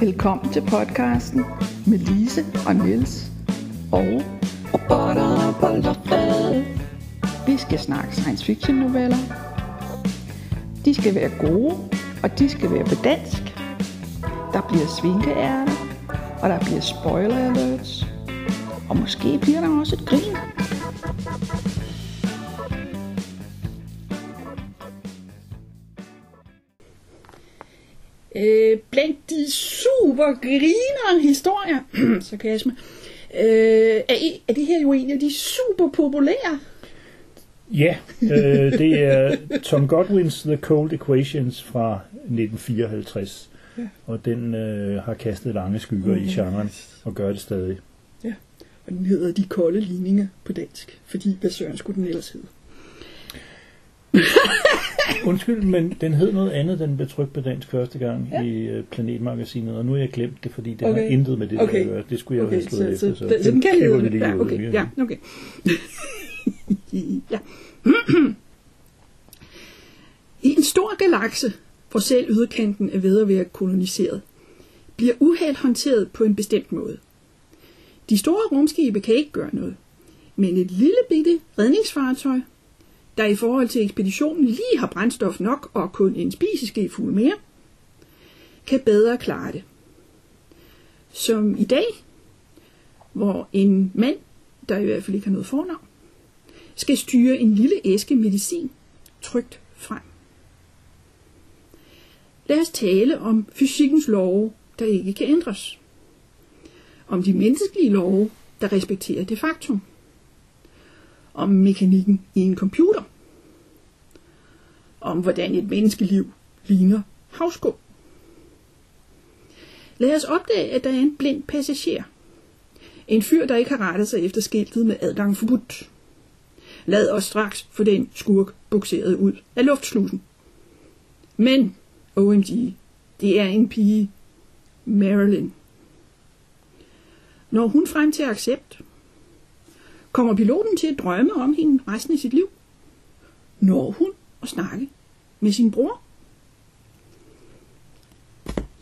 Velkommen til podcasten med Lise og Niels og Robotter, bold vi skal snakke science fiction noveller. De skal være gode, og de skal være på dansk. Der bliver svinkeærter, og der bliver spoiler alerts. Og måske bliver der også et grin. Øh, Blink super griner historier, sarkasme, øh, er, er det her jo en af de super populære. Ja, øh, det er Tom Godwins The Cold Equations fra 1954. Ja. Og den øh, har kastet lange skygger i genren, og gør det stadig. Og den hedder De kolde ligninger på dansk, fordi hvad søren skulle den ellers hedde? Undskyld, men den hed noget andet, den blev trykt på dansk første gang Ja. i øh, Planetmagasinet, og nu har jeg glemt det, fordi det Okay. har intet med det Okay. der at gøre. Det skulle jeg jo Okay, have slået så, efter. så, så den kan hedde vi det. lige Ja, ud. okay, ja, okay. ja. I en stor galakse, hvor selv yderkanten er ved at være koloniseret, bliver uheld håndteret på en bestemt måde. De store rumskibe kan ikke gøre noget, men et lille bitte redningsfartøj, der i forhold til ekspeditionen lige har brændstof nok og kun en spiseske fuld mere, kan bedre klare det. Som i dag, hvor en mand, der i hvert fald ikke har noget fornavn, skal styre en lille æske medicin trygt frem. Lad os tale om fysikkens love, der ikke kan ændres. Om de menneskelige love, der respekterer det faktum. Om mekanikken i en computer. Om hvordan et menneskeliv ligner havskum. Lad os opdage, at der er en blind passager. En fyr, der ikke har rettet sig efter skiltet med adgang forbudt. Lad os straks få den skurk bukseret ud af luftslusen. Men, OMG, det er en pige, Marilyn. Når hun frem til accept, kommer piloten til at drømme om hende resten af sit liv. Når hun og snakke med sin bror.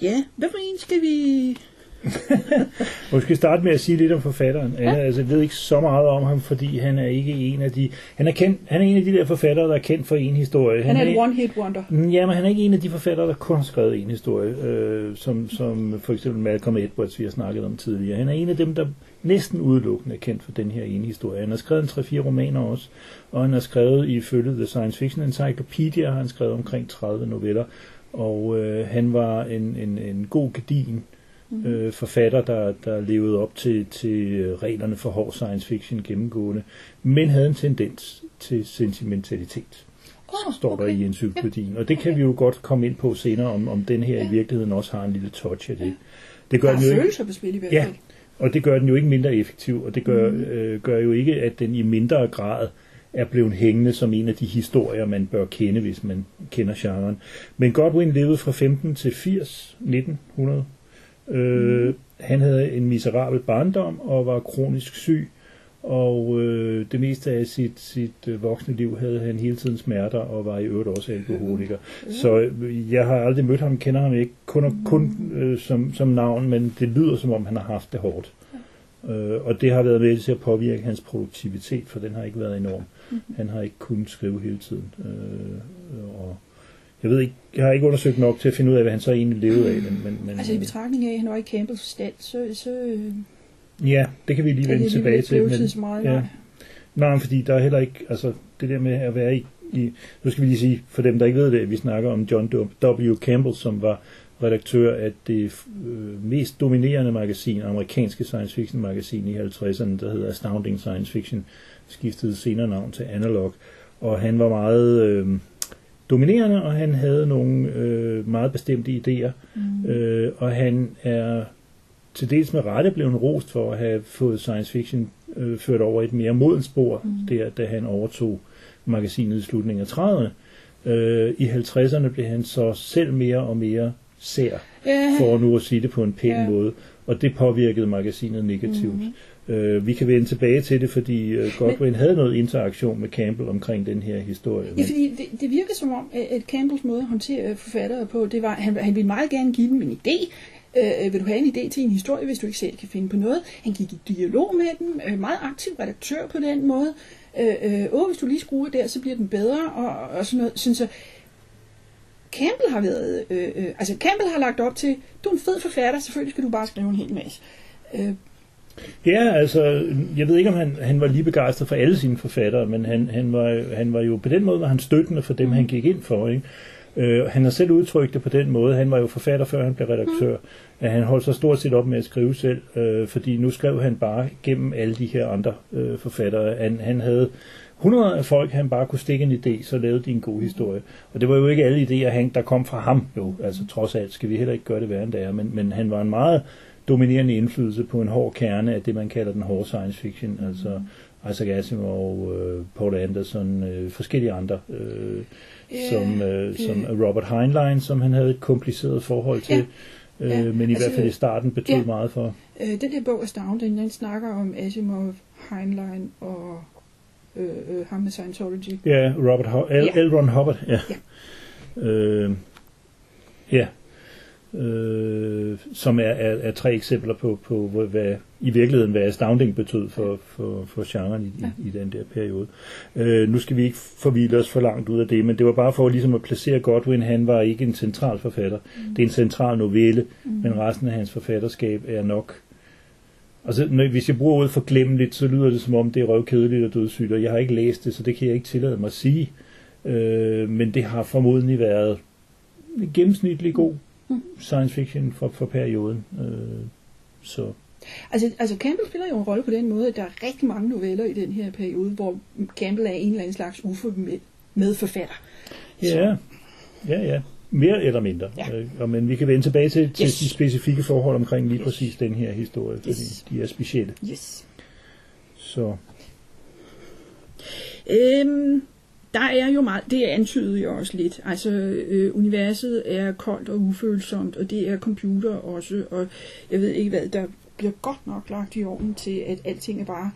Ja, hvad for en skal vi... Skal starte med at sige lidt om forfatteren. Ja. Altså, jeg ved ikke så meget om ham, fordi han er ikke en af de... Han er, kendt, han er en af de der forfattere, der er kendt for en historie. Han er et one-hit wonder. Mm, Ja, men han er ikke en af de forfattere, der kun har skrevet en historie, øh, som, som for eksempel Malcolm Edwards, vi har snakket om tidligere. Han er en af dem, der næsten udelukkende er kendt for den her ene historie. Han har skrevet en 3-4 romaner også, og han har skrevet ifølge The Science Fiction Encyclopedia, har han skrevet omkring 30 noveller, og øh, han var en, en, en god gedin øh, forfatter, der, der levede op til, til øh, reglerne for hård science fiction gennemgående, men havde en tendens til sentimentalitet Åh, står der i encyklopædien. Og det kan vi jo godt komme ind på senere, om, om den her Ja. i virkeligheden også har en lille touch af det. Det gør den jo ikke, i hvert Ja. fald. og det gør den jo ikke mindre effektiv, og det gør, mm. øh, gør jo ikke, at den i mindre grad er blevet hængende som en af de historier, man bør kende, hvis man kender genren. Men Godwin levede fra 15 til 80, 1900. Øh, Mhm. Han havde en miserabel barndom og var kronisk syg, og øh, det meste af sit, sit øh, voksne liv havde han hele tiden smerter og var i øvrigt også alkoholiker. Så øh, jeg har aldrig mødt ham, kender ham ikke kun, kun øh, som, som navn, men det lyder som om han har haft det hårdt. Øh, og det har været med til at påvirke hans produktivitet, for den har ikke været enorm. Han har ikke kunnet skrive hele tiden. Øh, og jeg ved ikke, jeg har ikke undersøgt nok til at finde ud af, hvad han så egentlig levede af. Men, men, men, Altså i betragtning af, at han var i Campbells stand, så, så øh, ja, det kan vi lige vende tilbage til. blive så meget. ja. nej. Nej, fordi der er heller ikke, altså det der med at være i, i nu skal vi lige sige, for dem der ikke ved det, at vi snakker om John W. Campbell, som var redaktør af det øh, mest dominerende magasin, amerikanske science fiction magasin i 50'erne, der hedder Astounding Science Fiction, skiftede senere navn til Analog, og han var meget øh, dominerende, og han havde nogle øh, meget bestemte idéer, Mm. øh, og han er til dels med rette blevet rost for at have fået science fiction øh, ført over et mere modent spor, Mm. der da han overtog magasinet i slutningen af 30'erne. Øh, I 50'erne blev han så selv mere og mere sær, Ja, for nu at sige det på en pæn ja. måde, og det påvirkede magasinet negativt. Mm. Øh, vi kan vende tilbage til det, fordi øh, Godwin havde noget interaktion med Campbell omkring den her historie. Ja, fordi det, det virker som om, at Campbells måde at håndtere forfattere på, det var, at han, han ville meget gerne give dem en idé, Øh, vil du have en idé til en historie, hvis du ikke selv kan finde på noget? Han gik i dialog med dem, øh, meget aktiv redaktør på den måde. Øh, øh, åh, hvis du lige skruer der, så bliver den bedre, og, og sådan noget. Synes jeg, Campbell har været, øh, øh, altså Campbell har lagt op til, du er en fed forfatter, selvfølgelig skal du bare skrive en hel masse. Øh, Ja, altså, jeg ved ikke, om han, han var lige begejstret for alle sine forfattere, men han, han, var, han var jo på den måde var han støttende for dem, han gik ind for. Ikke? Øh, han har selv udtrykt det på den måde. Han var jo forfatter, før han blev redaktør. At han holdt sig stort set op med at skrive selv, øh, fordi nu skrev han bare gennem alle de her andre øh, forfattere. Han, han havde 100 af folk, han bare kunne stikke en idé, så lavede de en god historie. Og det var jo ikke alle idéer, han, der kom fra ham jo. Altså trods alt skal vi heller ikke gøre det værre end det er, men, men han var en meget dominerende indflydelse på en hård kerne af det, man kalder den hårde science fiction, altså Isaac Asimov, øh, Paul Anderson, øh, forskellige andre, øh, Ja, som, øh, som øh. Robert Heinlein, som han havde et kompliceret forhold til, Ja, øh, ja, men i altså, hvert fald i starten betød ja. meget for. Øh, den her bog Astounding, den snakker om Asimov, Heinlein og øh, øh, ham med Scientology. Ja, Robert Ho- L. Ja. L. Ron Hubbard, ja. Ja. Øh, ja. Øh, som er, er, er tre eksempler på, på hvad, hvad, i virkeligheden, hvad astounding betød for, for, for genren i, Ja. i, i den der periode. Øh, nu skal vi ikke forvilde os for langt ud af det, men det var bare for ligesom at placere Godwin, han var ikke en central forfatter. Mm. Det er en central novelle, mm. men resten af hans forfatterskab er nok Altså, når, hvis jeg bruger ordet forglemmeligt, så lyder det som om, det er røvkedeligt og dødssygt, og jeg har ikke læst det, så det kan jeg ikke tillade mig at sige. Øh, men det har formodentlig været en gennemsnitlig god science fiction for, for perioden. Øh, så Altså, altså Campbell spiller jo en rolle på den måde, at der er rigtig mange noveller i den her periode, hvor Campbell er en eller anden slags medforfatter. ja, ja, ja. Mere eller mindre. Ja. Øh, men vi kan vende tilbage til, til Yes. de specifikke forhold omkring lige præcis den her historie, fordi Yes. de er specielle. Yes. Så Øhm, der er jo meget, det antydede jo også lidt. Altså, øh, universet er koldt og ufølsomt, og det er computer også, og jeg ved ikke hvad, der bliver godt nok lagt i ovnen til, at alting er bare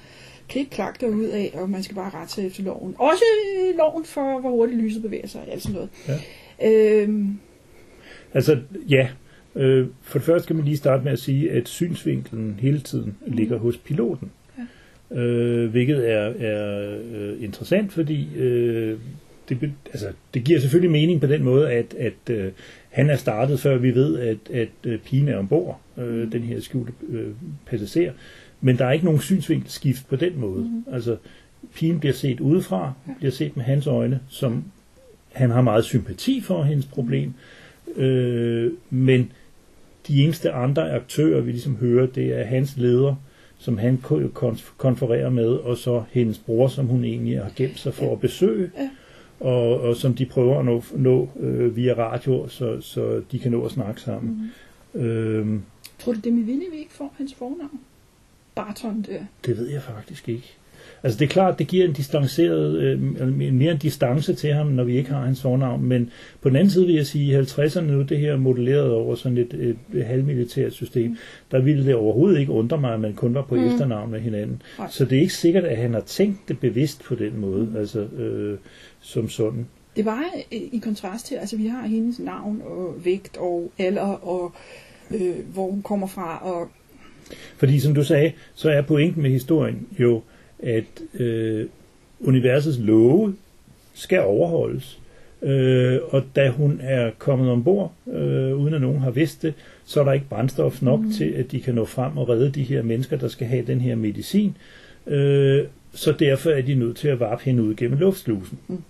klik-klak derud af, og man skal bare rette sig efter loven. Også øh, loven for, hvor hurtigt lyset bevæger sig, og alt sådan noget. Ja. Øhm, Altså, ja. Øh, for det første skal man lige starte med at sige, at synsvinkelen hele tiden ligger hos piloten. Øh, hvilket er, er øh, interessant, fordi øh, det, altså, det giver selvfølgelig mening på den måde, at, at øh, han er startet, før vi ved, at, at øh, pigen er ombord, øh, den her skjulte øh, passager. Men der er ikke nogen synsvinkelskift på den måde. Mm. Altså, pigen bliver set udefra, bliver set med hans øjne, som han har meget sympati for hendes problem, øh, men de eneste andre aktører, vi ligesom hører, det er hans leder, som han ko- kon- konfererer med, og så hendes bror, som hun egentlig har gemt sig for at besøge, Ja. og, og som de prøver at nå, nå øh, via radio, så, så de kan nå at snakke sammen. Mm. Øhm, tror du, det er med vilje, vi ikke får hans fornavn? Barton der. Det ved jeg faktisk ikke. Altså det er klart, det giver en distanceret, øh, mere en distance til ham, når vi ikke har hans fornavn, men på den anden side vil jeg sige, at i 50'erne nu, det her modelleret over sådan et, et, et halvmilitært system, mm. der ville det overhovedet ikke undre mig, at man kun var på mm. efternavn med hinanden. Nej. Så det er ikke sikkert, at han har tænkt det bevidst på den måde, mm. altså øh, som sådan. Det var øh, i kontrast til, altså vi har hendes navn og vægt og alder og øh, hvor hun kommer fra og Fordi som du sagde, så er pointen med historien jo, at øh, universets love skal overholdes. Øh, og da hun er kommet ombord, øh, uden at nogen har vidst det, så er der ikke brændstof nok mm. til, at de kan nå frem og redde de her mennesker, der skal have den her medicin. Øh, så derfor er de nødt til at varpe hende ud gennem luftslusen. Mm.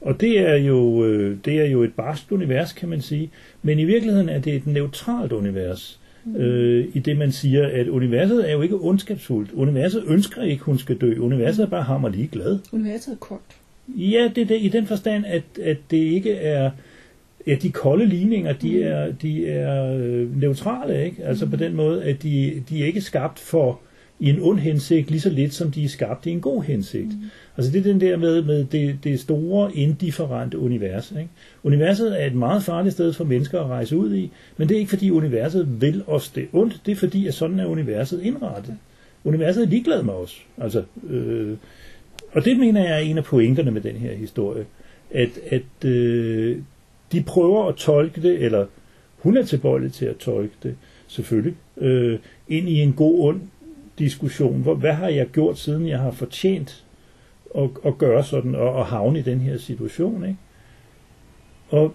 Og det er, jo, øh, det er jo et barskt univers, kan man sige. Men i virkeligheden er det et neutralt univers. Mm. Øh, I det man siger, at universet er jo ikke ondskabsfuldt. Universet ønsker ikke, hun skal dø. Universet er bare hammer lige glad. universet er koldt. Ja, det er det, i den forstand, at, at det ikke er... Ja, de kolde ligninger, de er, de er øh, neutrale, ikke? Altså på den måde, at de, de er ikke skabt for i en ond hensigt, lige så lidt som de er skabt i en god hensigt. Mm. Altså det er den der med, med det, det store, indifferente univers. Ikke? Universet er et meget farligt sted for mennesker at rejse ud i, men det er ikke fordi universet vil os det ondt, det er fordi, at sådan er universet indrettet. Universet er ligeglad med os. Altså, øh, og det mener jeg er en af pointerne med den her historie. At, at øh, de prøver at tolke det, eller hun er tilbøjelig til at tolke det, selvfølgelig, øh, ind i en god ond diskussion. Hvor, hvad har jeg gjort, siden jeg har fortjent at, at gøre sådan, og, og havne i den her situation, ikke? Og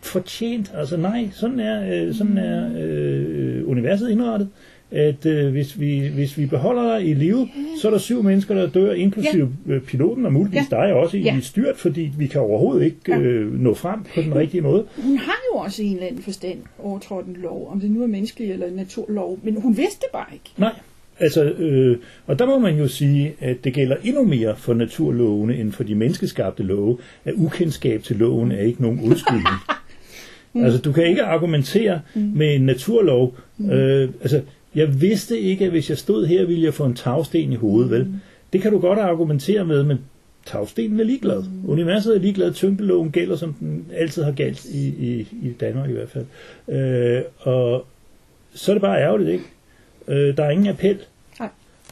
fortjent, altså nej, sådan er, øh, sådan er øh, universet indrettet at øh, hvis, vi, hvis vi beholder dig i live, så er der syv mennesker, der dør, inklusive ja. piloten og muligvis ja. dig også i, ja. styrt, fordi vi kan overhovedet ikke øh, nå frem på den rigtige måde. Hun har jo også en eller anden forstand overtrådt en lov, om det nu er menneskelig eller naturlov, men hun vidste det bare ikke. Nej, altså, øh, og der må man jo sige, at det gælder endnu mere for naturlovene end for de menneskeskabte love, at ukendskab til loven er ikke nogen undskyldning. mm. Altså, du kan ikke argumentere mm. med en naturlov. Mm. Øh, altså, jeg vidste ikke, at hvis jeg stod her, ville jeg få en tagsten i hovedet, vel? Det kan du godt argumentere med, men tagstenen er ligeglad. Mm. Universet er ligeglad. Tyngdeloven gælder, som den altid har galt i, i, i Danmark i hvert fald. Øh, og så er det bare ærgerligt, ikke? Øh, der er ingen appel.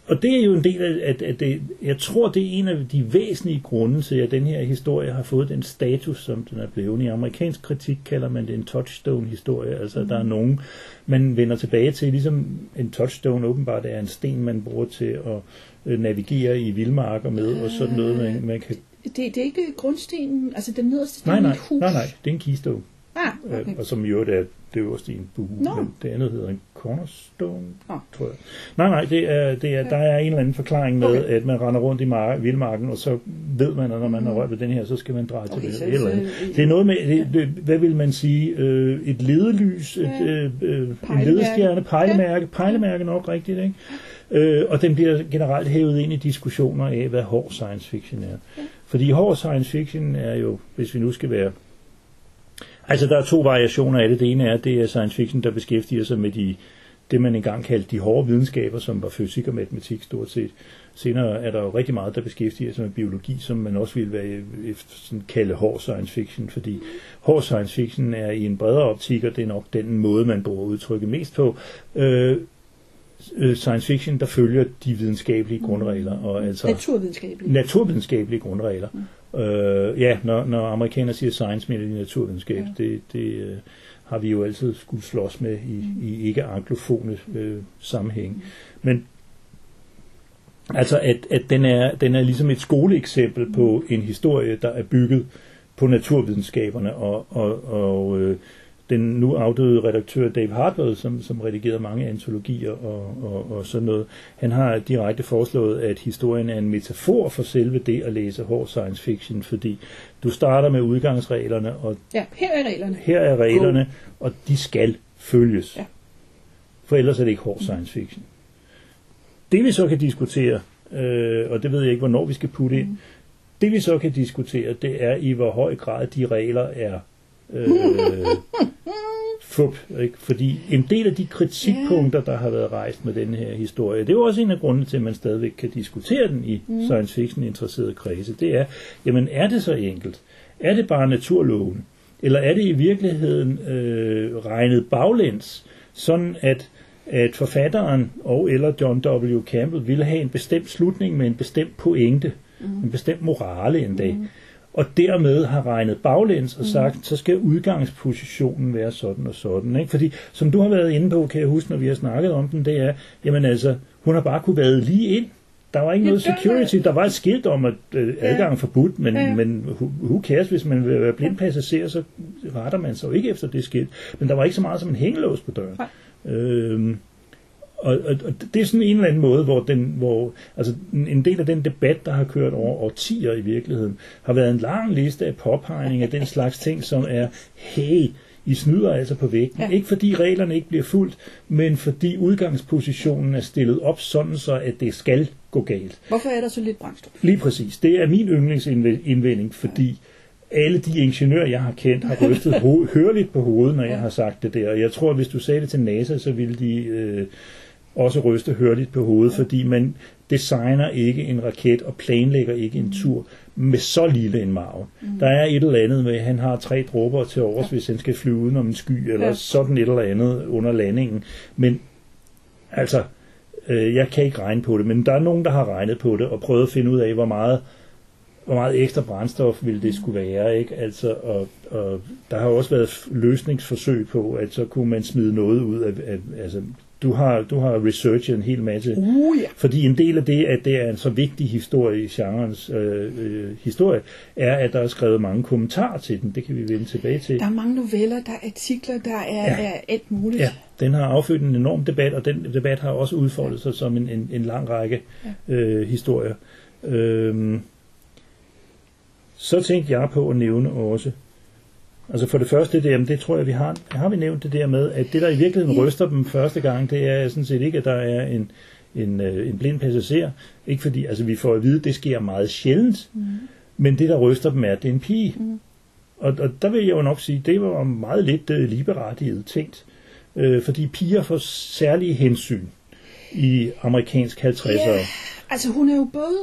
Og det er jo en del af, at, at det, jeg tror, det er en af de væsentlige grunde til, at den her historie har fået den status, som den er blevet. I amerikansk kritik kalder man det en touchstone-historie, altså mm. der er nogen, man vender tilbage til, ligesom en touchstone åbenbart er en sten, man bruger til at øh, navigere i vildmarker med, og sådan noget, man, man kan... Det, det er ikke grundstenen, altså den nederste sten nej, nej, hus? Nej, nej, det er en keystone. Ah, okay. øh, og som jo er det øverste i en bue, Nå. men det andet hedder en cornerstone, Nå. tror jeg. Nej, nej, det er, det er, der er en eller anden forklaring med, Okay. at man render rundt i mar- vildmarken, og så ved man, at når man har rørt ved den her, så skal man dreje Okay, til det. Eller, andet. det er noget med, det, det, hvad vil man sige, øh, et ledelys, et, Ja. øh, øh, en ledestjerne, pejlemærke, pejlemærke nok rigtigt, ikke? Øh, og den bliver generelt hævet ind i diskussioner af, hvad hård science fiction er. Fordi hård science fiction er jo, hvis vi nu skal være Altså, der er to variationer af det. Det ene er, at det er science fiction, der beskæftiger sig med de, det, man engang kaldte de hårde videnskaber, som var fysik og matematik stort set. Senere er der jo rigtig meget, der beskæftiger sig med biologi, som man også ville være efter sådan kalde hård science fiction, fordi hård science fiction er i en bredere optik, og det er nok den måde, man bruger udtrykket mest på. Øh, øh, science fiction, der følger de videnskabelige grundregler, og altså Naturvidenskabeligt. naturvidenskabelige grundregler. Mm. Øh, ja, når, når amerikanere siger science, mener de naturvidenskab. Ja. Det, det øh, har vi jo altid skulle slås med i, mm. i ikke-anglofone øh, sammenhæng. Mm. Men altså, at, at den, er, den er ligesom et skoleeksempel på en historie, der er bygget på naturvidenskaberne, og, og, og øh, den nu afdøde redaktør Dave Hartwell, som, som redigerede mange antologier og, og, og sådan noget, han har direkte foreslået, at historien er en metafor for selve det at læse hård science fiction, fordi du starter med udgangsreglerne, og Ja, her er reglerne. her er reglerne, og de skal følges. Ja. For ellers er det ikke hård science fiction. Det vi så kan diskutere, øh, og det ved jeg ikke, hvornår vi skal putte ind, det vi så kan diskutere, det er i hvor høj grad de regler er øh, fup, ikke? Fordi en del af de kritikpunkter, der har været rejst med den her historie, det er jo også en af grundene til, at man stadigvæk kan diskutere den i mm. science fiction interesserede kredse, det er, jamen er det så enkelt? Er det bare naturloven? Eller er det i virkeligheden øh, regnet baglæns, sådan at, at forfatteren og eller John W. Campbell ville have en bestemt slutning med en bestemt pointe, mm. en bestemt morale en dag, mm. Og dermed har regnet baglæns og sagt, så skal udgangspositionen være sådan og sådan. Ikke? Fordi som du har været inde på, kan jeg huske, når vi har snakket om den, det er, jamen altså, hun har bare kunne være lige ind. Der var ikke Ja, noget security. Der var et skilt om, at øh, adgang er forbudt, men, Ja, ja. men who, cares, hvis man vil være blind passager, så retter man sig jo ikke efter det skilt. Men der var ikke så meget som en hængelås på døren. Øhm, og, og, og det er sådan en eller anden måde, hvor, den, hvor altså en del af den debat, der har kørt over årtier i virkeligheden, har været en lang liste af påpegning af den slags ting, som er, hey, I snyder altså på vægten. Ja. Ikke fordi reglerne ikke bliver fuldt, men fordi udgangspositionen er stillet op sådan, så at det skal gå galt. Hvorfor er der så lidt brændstof? Lige præcis. Det er min yndlingsindvending, fordi alle de ingeniører, jeg har kendt, har rystet ho- hørligt på hovedet, når jeg har sagt det der. Og jeg tror, at hvis du sagde det til NASA, så ville de øh, også ryste hørligt på hovedet, fordi man designer ikke en raket og planlægger ikke en tur med så lille en margen. Der er et eller andet med, at han har tre dråber til overs, hvis han skal flyve udenom en sky, eller Ja. sådan et eller andet under landingen. Men altså, øh, jeg kan ikke regne på det, men der er nogen, der har regnet på det og prøvet at finde ud af, hvor meget hvor meget ekstra brændstof ville det skulle være, ikke? Altså, og, og der har også været løsningsforsøg på, at så kunne man smide noget ud af, af altså, du har, du har researchet en hel masse Uh, ja. fordi en del af det, at det er en så vigtig historie i genrens øh, øh, historie, er, at der er skrevet mange kommentarer til den. Det kan vi vende tilbage til. Der er mange noveller, der er artikler, der er, Ja. ja. er alt muligt. Ja, den har affødt en enorm debat, og den debat har også udfoldet sig som en, en, en lang række øh, historier. Øhm, så tænkte jeg på at nævne også, altså for det første, det, jamen det tror jeg, vi har, har vi nævnt det der med, at det der i virkeligheden ryster dem første gang, det er sådan set ikke, at der er en, en, øh, en blind passager. Ikke fordi, altså vi får at vide, at det sker meget sjældent, mm. men det der ryster dem er, at det er en pige. Mm. Og, og der vil jeg jo nok sige, det var meget lidt øh, ligeberettiget tænkt, øh, fordi piger får særlige hensyn i amerikansk 50'ere. Ja, altså hun er jo både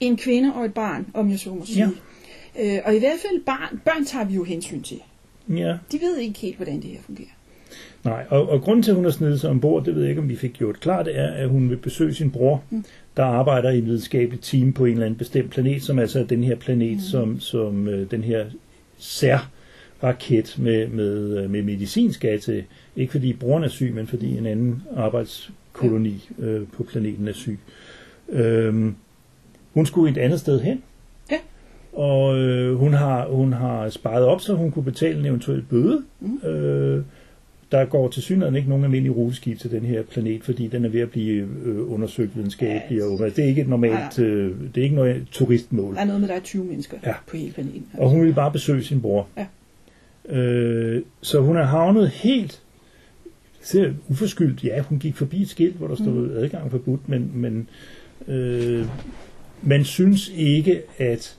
en kvinde og et barn, om jeg så må sige. Ja. Øh, og i hvert fald barn, børn tager vi jo hensyn til. Ja, De ved ikke helt, hvordan det her fungerer. nej. Og, og grunden til, at hun har snedet sig ombord, det ved jeg ikke, om vi fik gjort klart, det er, at hun vil besøge sin bror, mm. der arbejder i et videnskabeligt team på en eller anden bestemt planet, som altså er den her planet, mm. som, som øh, den her sær raket med, med, øh, med medicin skal til. Ikke fordi broren er syg, men fordi en anden arbejdskoloni øh, på planeten er syg. Øhm, hun skulle et andet sted hen. Ja. Og øh, hun, har, hun har sparet op, så hun kunne betale en eventuel bøde. Mm. Øh, der går til synligheden ikke nogen almindelig ruteskib til den her planet, fordi den er ved at blive øh, undersøgt videnskabeligt. Ja. Det er ikke et normalt, øh, det er ikke noget turistmål. Der er noget med, der er 20 mennesker Ja. på hele planeten. Og hun ville bare besøge sin bror. Ja. Øh, så hun er havnet helt ser uforskyldt. Ja, hun gik forbi et skilt, hvor der stod mm. adgang forbudt, men, men øh, man synes ikke, at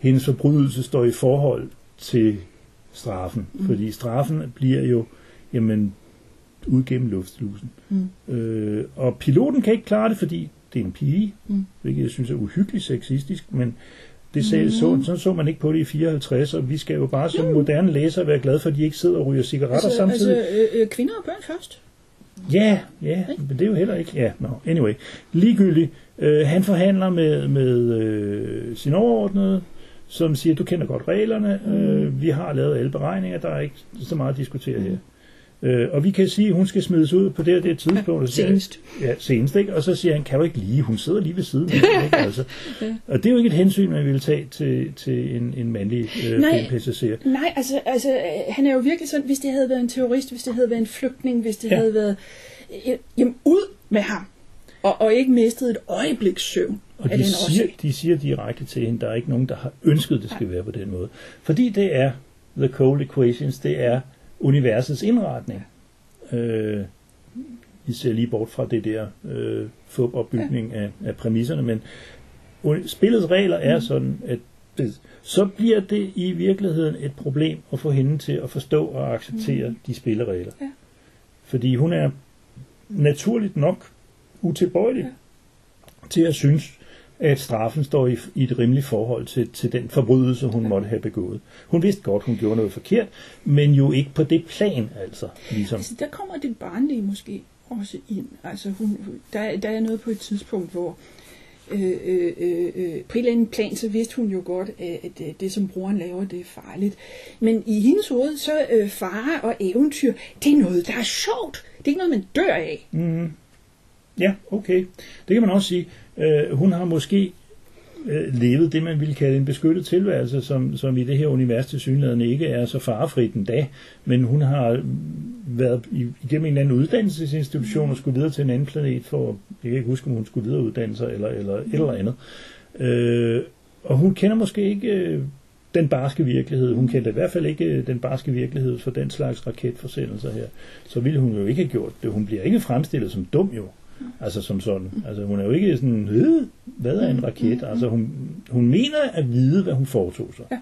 hendes forbrydelse står i forhold til straffen. Mm. Fordi straffen bliver jo, jamen, ud gennem luftslusen. Mm. Øh, og piloten kan ikke klare det, fordi det er en pige, Mm. hvilket jeg synes er uhyggeligt sexistisk, men det sagde, så, sådan så man ikke på det i 54, og vi skal jo bare som moderne læsere være glade for, at de ikke sidder og ryger cigaretter Altså, samtidig. altså øh, øh, kvinder og børn først. Ja, ja, men det er jo heller ikke... Ja, no. anyway. Ligegyldigt. Øh, han forhandler med, med øh, sin overordnede, som siger, du kender godt reglerne, øh, vi har lavet alle beregninger, der er ikke så meget at diskutere her. Øh, og vi kan sige, at hun skal smides ud på det og det tidspunkt. siger- senest. Ja, senest, ikke? Og så siger han, kan du ikke lige, hun sidder lige ved siden af ikke? Altså. Og det er jo ikke et hensyn, man ville tage til, til en, en mandlig øh, Nej. passager. Nej, altså, altså han er jo virkelig sådan, hvis det havde været en terrorist, hvis det havde været en flygtning, hvis det Ja. ja. havde været... øh, Jamen, ud med ham. Og, og ikke mistet et øjebliks søvn Og de siger, de siger direkte til hende, der er ikke nogen, der har ønsket, det skal være på den måde. Fordi det er The Cold Equations, det er universets indretning. Øh, vi ser lige bort fra det der øh, fupopbygning af, af præmisserne, men spillets regler er Mm. sådan, at det, så bliver det i virkeligheden et problem at få hende til at forstå og acceptere mm. de spilleregler. Ja. Fordi hun er naturligt nok utilbøjelig til at synes, at straffen står i, i et rimeligt forhold til, til den forbrydelse, hun måtte have begået. Hun vidste godt, hun gjorde noget forkert, men jo ikke på det plan, altså. Ligesom. Altså, der kommer det barnlige måske også ind. Altså, hun, der, der er noget på et tidspunkt, hvor øh, øh, øh, øh, på et eller andet plan, så vidste hun jo godt, at, at det, det, som broren laver, det er farligt. Men i hendes hoved, så øh, fare og eventyr, det er noget, der er sjovt. Det er ikke noget, man dør af. Mm. Ja, okay. Det kan man også sige. Øh, hun har måske øh, levet det, man ville kalde en beskyttet tilværelse, som, som i det her univers til synligheden ikke er så farefrit endda, dag, men hun har været i- igennem en eller anden uddannelsesinstitution og skulle videre til en anden planet for, jeg kan ikke huske, om hun skulle videreuddanne sig eller, eller et eller andet. Øh, og hun kender måske ikke øh, den barske virkelighed. Hun kendte i hvert fald ikke øh, den barske virkelighed for den slags raketforsendelser her. Så ville hun jo ikke have gjort det. Hun bliver ikke fremstillet som dum jo. Altså som sådan. Altså hun er jo ikke sådan, øh, hvad er en raket? Altså hun, hun mener at vide, hvad hun foretog sig. Ja.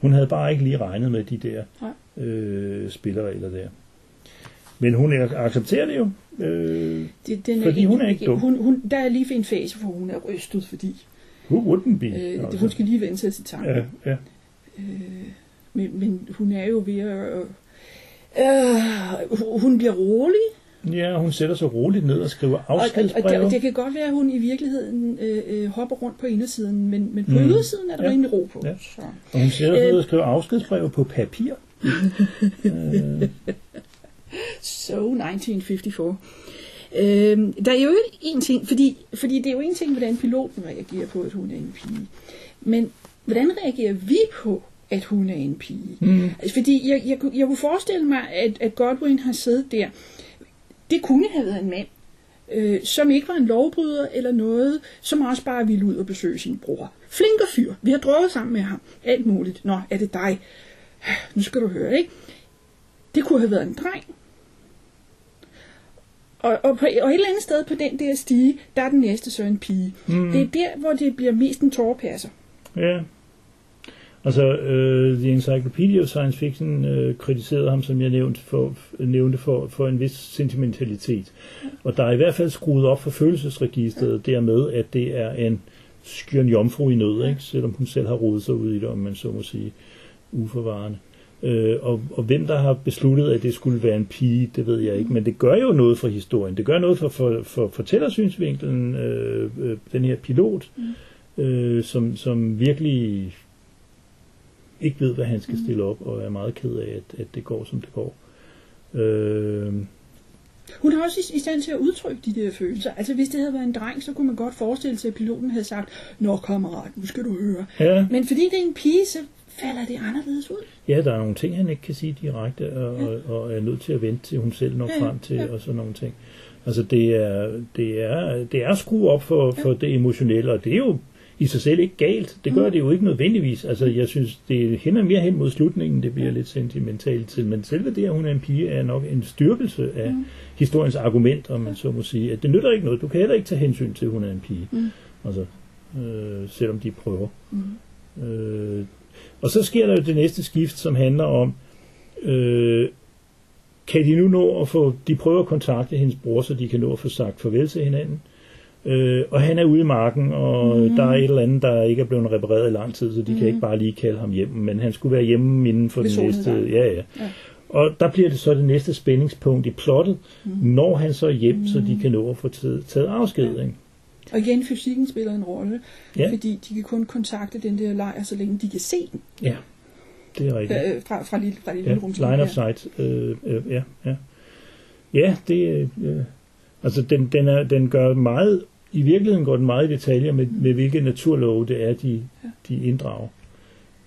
Hun havde bare ikke lige regnet med de der Nej. øh, spilleregler der. Men hun er- accepterer det jo. Øh, Det, den Fordi hun er ikke dum. Hun, hun, der er lige en fase, hvor hun er rystet, fordi who wouldn't be? øh, altså. hun skal lige vende sig til tanken. ja, ja. Øh, men, men hun er jo ved at... Øh, hun bliver rolig, Ja, hun sætter sig roligt ned og skriver Og, og, og afskedsbreve. det, det kan godt være, at hun i virkeligheden øh, øh, hopper rundt på indersiden, men, men på Mm. ydersiden er der Ja. rimelig ro på. Ja. Så. Og hun sætter sig Øh. ned og skriver afskedsbreve på papir. øh, So 1954. Øhm, der er jo ikke en ting, fordi, fordi det er jo en ting, hvordan piloten reagerer på, at hun er en pige. Men hvordan reagerer vi på, at hun er en pige? Mm. Fordi jeg, jeg, kunne- jeg kunne forestille mig, at, at Godwin har siddet der. Det kunne have været en mand, øh, som ikke var en lovbryder eller noget, som også bare ville ud og besøge sin bror. Flinker fyr. Vi har drukket sammen med ham. Alt muligt. Nå, er det dig? Nu skal du høre, ikke? Det kunne have været en dreng. Og, og, på, og et eller andet sted på den der stige, der er den næste så en pige. Mm. Det er der, hvor det bliver mest en tårpasser. Ja. Altså, uh, The Encyclopedia of Science Fiction uh, kritiserede ham, som jeg nævnte, for, nævnte for, for en vis sentimentalitet. Og der er i hvert fald skruet op for følelsesregistret dermed, at det er en skjørn jomfru i nød, ikke? selvom hun selv har rodet sig ud i det, om man så må sige, uforvarende. Øh, og, og hvem der har besluttet, at det skulle være en pige, det ved jeg ikke, men det gør jo noget for historien. Det gør noget for, for, for fortællersynsvinkelen, øh, øh, den her pilot, mm. øh, som, som virkelig ikke ved, hvad han skal stille op, og er meget ked af, at, at det går, som det går. Øh, Hun er også i, stand til at udtrykke de der følelser. Altså hvis det havde været en dreng, så kunne man godt forestille sig, at piloten havde sagt, Nå kammerat, nu skal du høre. ja, Men fordi det er en pige, så falder det anderledes ud. ja, der er nogle ting, han ikke kan sige direkte, og, og, og er nødt til at vente til hun selv når Ja, ja, frem til, ja. og sådan nogle ting. Altså det er, det er, det er skru op for, for det emotionelle, og det er jo i sig selv ikke galt. Det gør det jo ikke nødvendigvis. Altså jeg synes, det hænder mere hen mod slutningen, det bliver lidt sentimentalt til, men selve det, at hun er en pige, er nok en styrkelse af mm. historiens argument, om man så må sige. At det nytter ikke noget. Du kan heller ikke tage hensyn til, at hun er en pige. Mm. Altså, øh, selvom de prøver. Mm. Øh, og så sker der jo det næste skift, som handler om, øh, kan de nu nå at få, de prøver at kontakte hendes bror, så de kan nå at få sagt farvel til hinanden. Øh, og han er ude i marken, og mm. der er et eller andet, der ikke er blevet repareret i lang tid, så de mm. kan ikke bare lige kalde ham hjem, men han skulle være hjemme inden for Ved den næste... Ja, ja. Ja. Og der bliver det så det næste spændingspunkt i plottet, mm. når han så er hjem, mm. så de kan nå at få taget, taget afsked. Ikke? Og igen, fysikken spiller en rolle, Ja. ja. fordi de kan kun kontakte den der lejr, så længe de kan se den Ja, det er rigtigt. øh, fra, fra, lille, fra det Ja, lille rum. line of sight. Øh, øh, ja, ja. Ja, det øh, altså den, den, er, den gør meget, i virkeligheden går den meget i detaljer med, med hvilke naturlove det er, de, de inddrager.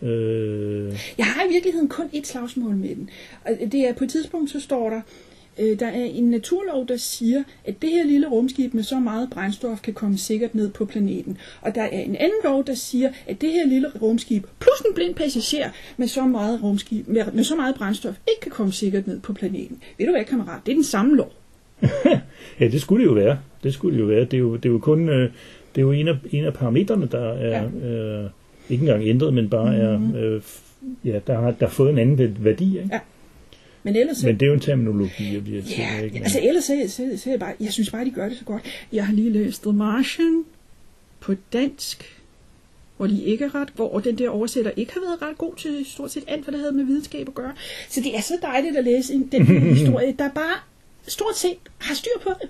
Øh, Jeg har i virkeligheden kun et slagsmål med den. Og det er på et tidspunkt, så står der, øh, der er en naturlov, der siger, at det her lille rumskib med så meget brændstof kan komme sikkert ned på planeten. Og der er en anden lov, der siger, at det her lille rumskib plus en blind passager med så meget, rumskib, med, med så meget brændstof ikke kan komme sikkert ned på planeten. Ved du hvad, kammerat? Det er den samme lov. ja, det skulle det jo være. Det skulle det jo være. Det er jo, det er jo kun øh, det er jo en af, en af parametrene, der er øh, ikke engang ændret, men bare mm-hmm. er øh, f- ja, der har der har fået en anden værdi. Ikke? Ja. Men ellers... Men det er jo en terminologi, jeg bliver til. Ja, ikke? Men- altså ellers så, så, så jeg bare, jeg synes bare, de gør det så godt. Jeg har lige læst The Martian på dansk, hvor de ikke er ret, hvor den der oversætter ikke har været ret god til stort set alt, hvad der havde med videnskab at gøre. Så det er så dejligt at læse en, den historie, der bare stort set har styr på det.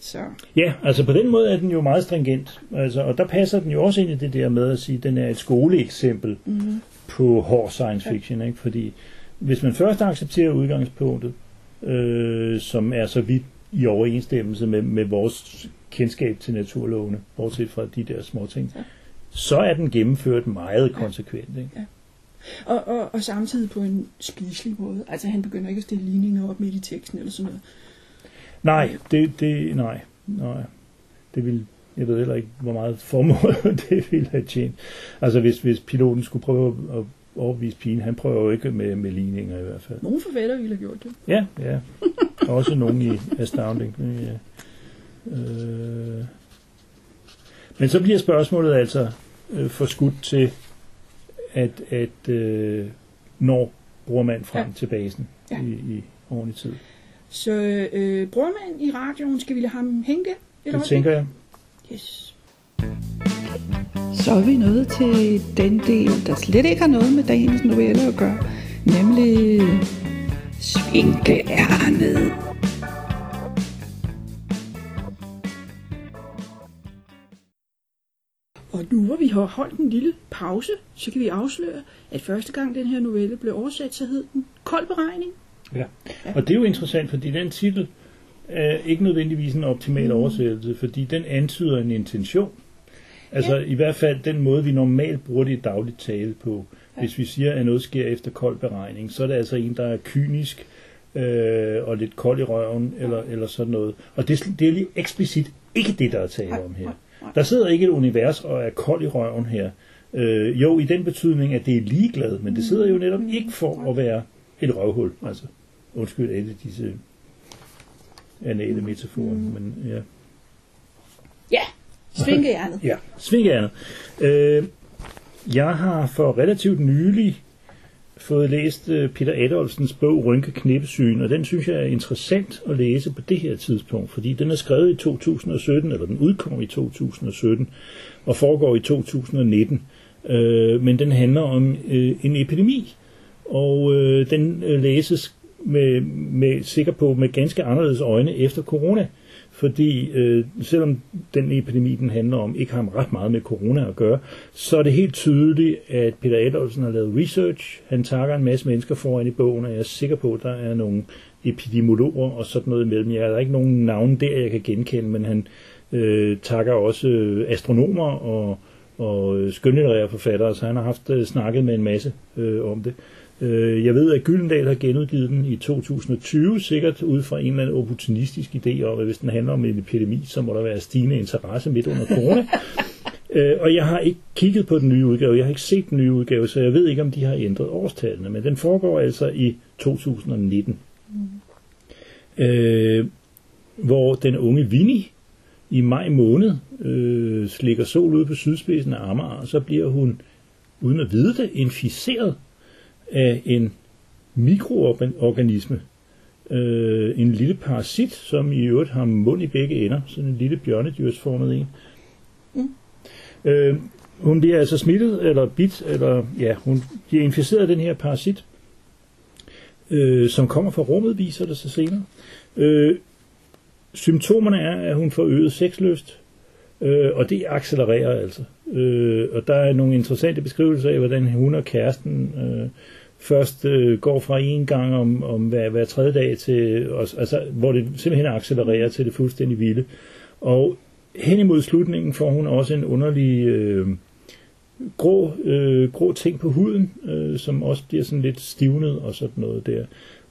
Så, Ja, altså på den måde er den jo meget stringent. Altså, og der passer den jo også ind i det der med at sige, at den er et skoleeksempel mm-hmm. på hård science fiction. Ikke? Fordi hvis man først accepterer udgangspunktet, øh, som er så vidt i overensstemmelse med, med vores kendskab til naturlovene, bortset fra de der små ting, Ja. så er den gennemført meget konsekvent. Ikke? og, og, og samtidig på en spiselig måde. Altså han begynder ikke at stille ligninger op midt i teksten eller sådan noget. Nej, det, det, nej, nej. Det vil, jeg ved heller ikke, hvor meget formål det ville have tjent. Altså hvis, hvis piloten skulle prøve at overbevise pigen, han prøver jo ikke med, med ligninger i hvert fald. Nogle forfatter ville have gjort det. Ja, ja. Også nogen i Astounding. Ja. Øh. Men så bliver spørgsmålet altså øh, forskudt til, at, at øh, når bruger man frem Ja. til basen Ja. i, i ordentlig tid. Så øh, bruger man i radioen, skal vi lade ham hænge der? Det tænker jeg. Yes. Så er vi nået til den del, der slet ikke har noget med dagens novelle at gøre, nemlig Svinkeærnet. Og nu hvor vi har holdt en lille pause, så kan vi afsløre, at første gang den her novelle blev oversat, så hed den Kold beregning. Ja. Og det er jo interessant, fordi den titel er ikke nødvendigvis en optimal oversættelse, fordi den antyder en intention. Altså i hvert fald den måde, vi normalt bruger det i dagligt tale på. Hvis vi siger, at noget sker efter kold beregning, så er det altså en, der er kynisk øh, og lidt kold i røven, eller, eller sådan noget. Og det, det er lige eksplicit ikke det, der er tale om her. Der sidder ikke et univers og er kold i røven her. Øh, jo, i den betydning, at det er ligeglad, men det sidder jo netop ikke for at være et røvhul. Altså, undskyld alle disse anale metaforer, men ja. Ja, Svinkehjernet. Ja, svingernet. Øh, jeg har for relativt nylig fået læst øh, Peter Adolfsens bog Rynke Knippesyn, og den synes jeg er interessant at læse på det her tidspunkt, fordi den er skrevet i 2017, eller den udkom i 2017, og foregår i 2019. Øh, men den handler om øh, en epidemi, og øh, den øh, læses med, med, sikker på med ganske anderledes øjne efter corona. Fordi øh, selvom den epidemi, den handler om, ikke har ret meget med corona at gøre, så er det helt tydeligt, at Peter Adolfsen har lavet research. Han takker en masse mennesker foran i bogen, og jeg er sikker på, at der er nogle epidemiologer og sådan noget imellem. Jeg har ikke nogen navne der, jeg kan genkende, men han øh, takker også øh, astronomer og, og skønlitterære forfattere, så han har haft øh, snakket med en masse øh, om det. Øh, jeg ved, at Gyldendal har genudgivet den i 2020, sikkert ud fra en eller anden opportunistisk idé om, at hvis den handler om en epidemi, så må der være stigende interesse midt under corona. Øh, Og jeg har ikke kigget på den nye udgave, jeg har ikke set den nye udgave, så jeg ved ikke, om de har ændret årstallene, men den foregår altså i 2019. Øh, hvor den unge Winnie i maj måned øh, slikker sol ud på sydspidsen af Amager, og så bliver hun, uden at vide det, inficeret af en mikroorganisme, øh, en lille parasit, som i øvrigt har mund i begge ender, sådan en lille bjørnedyrsformet en. Mm. Øh, hun bliver altså smittet, eller bit, eller ja, hun bliver inficeret af den her parasit, øh, som kommer fra rummet, viser det sig senere. Øh, symptomerne er, at hun får øget sexlyst, øh, og det accelererer altså. Øh, og der er nogle interessante beskrivelser af, hvordan hun og kæresten øh, først øh, går fra en gang om, om hver, hver tredje dag til, og, altså, hvor det simpelthen accelererer til det fuldstændig vilde. Og hen imod slutningen får hun også en underlig øh, grå, øh, grå ting på huden, øh, som også bliver sådan lidt stivnet og sådan noget der.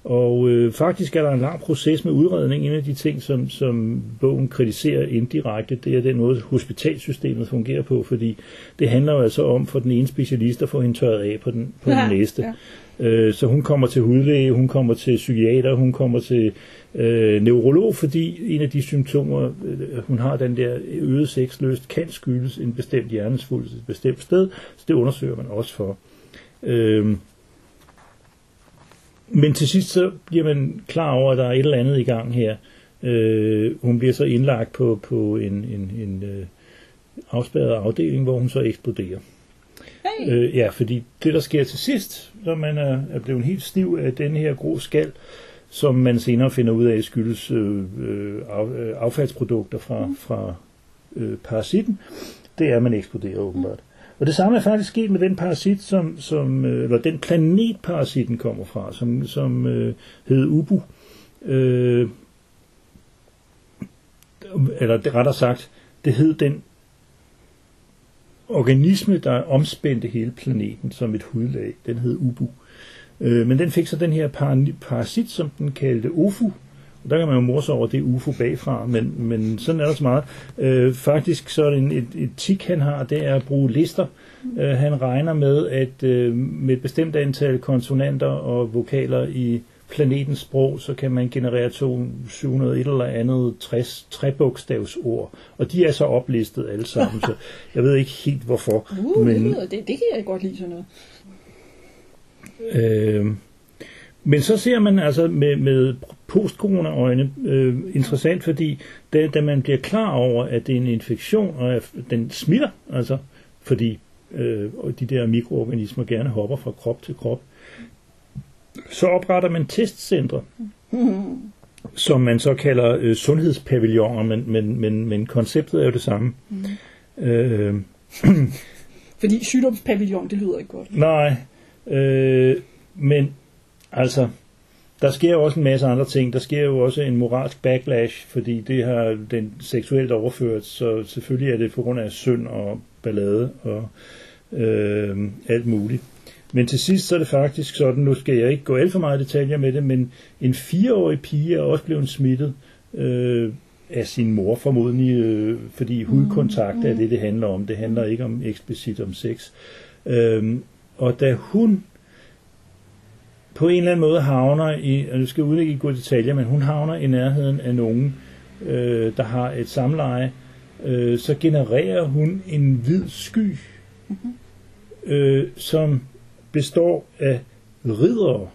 Og øh, faktisk er der en lang proces med udredning. En af de ting, som, som bogen kritiserer indirekte, det er den måde, hospitalsystemet fungerer på, fordi det handler jo altså om for den ene specialist at få hende tørret af på den, på ja, den næste. Ja. Øh, så hun kommer til hudlæge, hun kommer til psykiater, hun kommer til øh, neurolog, fordi en af de symptomer, øh, hun har den der øget sexlyst, kan skyldes en bestemt hjernesvulst et bestemt sted, så det undersøger man også for. Øh, men til sidst så bliver man klar over, at der er et eller andet i gang her. Øh, hun bliver så indlagt på, på en, en, en øh, afspærret afdeling, hvor hun så eksploderer. Hey. Øh, ja, fordi det, der sker til sidst, når man er, er blevet helt stiv af den her grå skal, som man senere finder ud af skyldes øh, øh, af, øh, affaldsprodukter fra, mm. fra øh, parasitten, det er, at man eksploderer åbenbart. Og det samme er faktisk sket med den parasit, som, som øh, eller den planet parasitten kommer fra, som, som øh, hed Ubu. Øh, eller rettere sagt, det hed den organisme, der omspændte hele planeten som et hudlag. Den hed Ubu. Øh, men den fik så den her parasit, som den kaldte Ofu. Der kan man jo morse over det UFO bagfra, men, men sådan er der så meget. Øh, faktisk så er det en, et, et tik, han har, det er at bruge lister. Øh, han regner med, at øh, med et bestemt antal konsonanter og vokaler i planetens sprog, så kan man generere 700 et eller andet 60 trebogstavsord. Og de er så oplistet alle sammen, så jeg ved ikke helt hvorfor. Uh, men, det, det kan jeg godt lide sådan noget. Øh, men så ser man altså med, med post-corona-øjne øh, interessant, fordi da, da man bliver klar over, at det er en infektion, og at den smitter, altså fordi øh, de der mikroorganismer gerne hopper fra krop til krop, så opretter man testcentre, som man så kalder øh, sundhedspavilloner, men, men, men, men konceptet er jo det samme. Mm. Øh, Fordi sygdomspavillon, det lyder ikke godt. nej, øh, men altså, der sker jo også en masse andre ting. Der sker jo også en moralsk backlash, fordi det har den seksuelt overført, så selvfølgelig er det på grund af synd og ballade og øh, alt muligt. Men til sidst så er det faktisk sådan, nu skal jeg ikke gå alt for meget i detaljer med det, men en fireårig pige er også blevet smittet øh, af sin mor formodentlig, øh, fordi hudkontakt er det, det handler om. Det handler ikke om eksplicit om sex. Øh, og da hun på en eller anden måde havner i, og nu skal jeg ikke gå i detaljer, men hun havner i nærheden af nogen, øh, der har et samleje, øh, så genererer hun en hvid sky, øh, som består af riddere,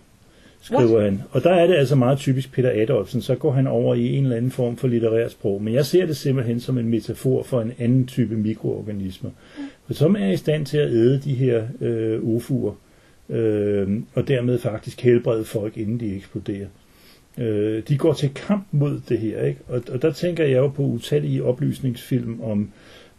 skriver han. Og der er det altså meget typisk Peter Adolfsen, så går han over i en eller anden form for litterært sprog. Men jeg ser det simpelthen som en metafor for en anden type mikroorganismer, som er i stand til at æde de her øh, ufuer, øh, og dermed faktisk helbrede folk, inden de eksploderer. Øh, de går til kamp mod det her, ikke? Og, og der tænker jeg jo på utallige oplysningsfilm om,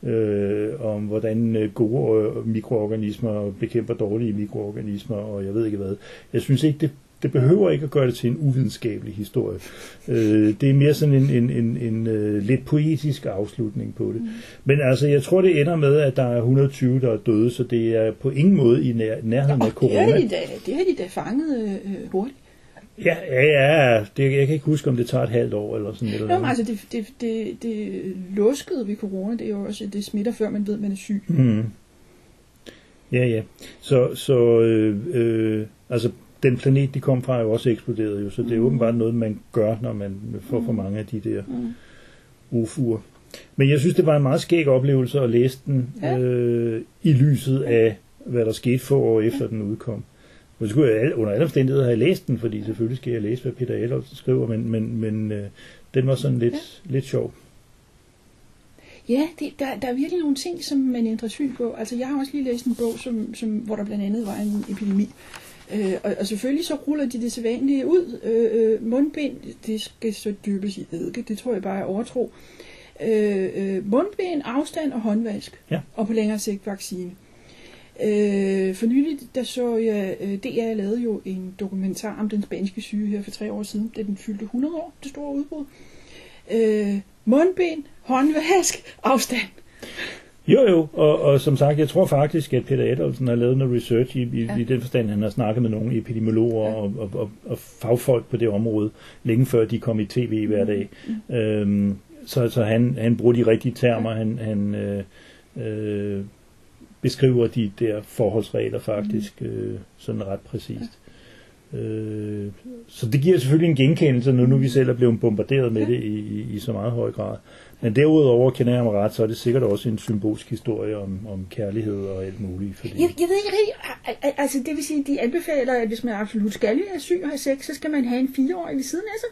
øh, om hvordan øh, gode øh, mikroorganismer bekæmper dårlige mikroorganismer, og jeg ved ikke hvad. Jeg synes ikke, det, det behøver ikke at gøre det til en uvidenskabelig historie. Øh, det er mere sådan en, en, en, en uh, lidt poetisk afslutning på det. Mm. Men altså, jeg tror, det ender med, at der er 120, der er døde, så det er på ingen måde i nær, nærheden af det corona. har de da, det har de da fanget øh, hurtigt. Ja, ja, ja. Det, jeg kan ikke huske, om det tager et halvt år eller sådan noget. Nå, men altså, det, det, det, det luskede ved corona, det er jo også, at det smitter, før man ved, man er syg. Mm. Ja, ja. Så, så øh, øh, altså, den planet, de kom fra, er jo også eksploderet jo, så det er åbenbart noget, man gør, når man får for mange af de der ufuer. Men jeg synes, det var en meget skæg oplevelse at læse den Ja. øh, i lyset af, hvad der skete få år efter den udkom. Og skulle jeg under alle omstændigheder have læst den, fordi selvfølgelig skal jeg læse, hvad Peter Adolfsen skriver, men, men, men øh, den var sådan lidt, lidt sjov. Ja, det, der, der er virkelig nogle ting, som man ændrer syn på. Altså, jeg har også lige læst en bog, som, som, hvor der blandt andet var en epidemi. Øh, og, og selvfølgelig så ruller de det sædvanlige ud. Øh, øh, mundbind, det skal så dybes i eddike, det tror jeg bare er overtro. Øh, øh, mundbind, afstand og håndvask. Ja. Og på længere sigt vaccine. Øh, for nylig, der så jeg, øh, DR lavede jo en dokumentar om den spanske syge her for tre år siden, da den fyldte 100 år, det store udbrud. Øh, mundbind, håndvask, afstand. Jo, jo, og, og som sagt, jeg tror faktisk, at Peter Adolfsen har lavet noget research i, i, Ja. ja. i den forstand, han har snakket med nogle epidemiologer Ja. ja. og, og, og, og fagfolk på det område, længe før de kom i tv hver dag. Mm. Øhm, så så han, han bruger de rigtige termer, han, han øh, øh, beskriver de der forholdsregler faktisk øh, sådan ret præcist. Øh, så det giver selvfølgelig en genkendelse, når nu vi selv er blevet bombarderet med Ja. det i, i, i så meget høj grad. Men derudover kender jeg mig ret, så er det sikkert også en symbolsk historie om, om kærlighed og alt muligt. Fordi, Jeg, jeg ved ikke rigtig, al- al- altså det vil sige, de anbefaler, at hvis man absolut skal være syg og have sex, så skal man have en fireårig ved siden af sig.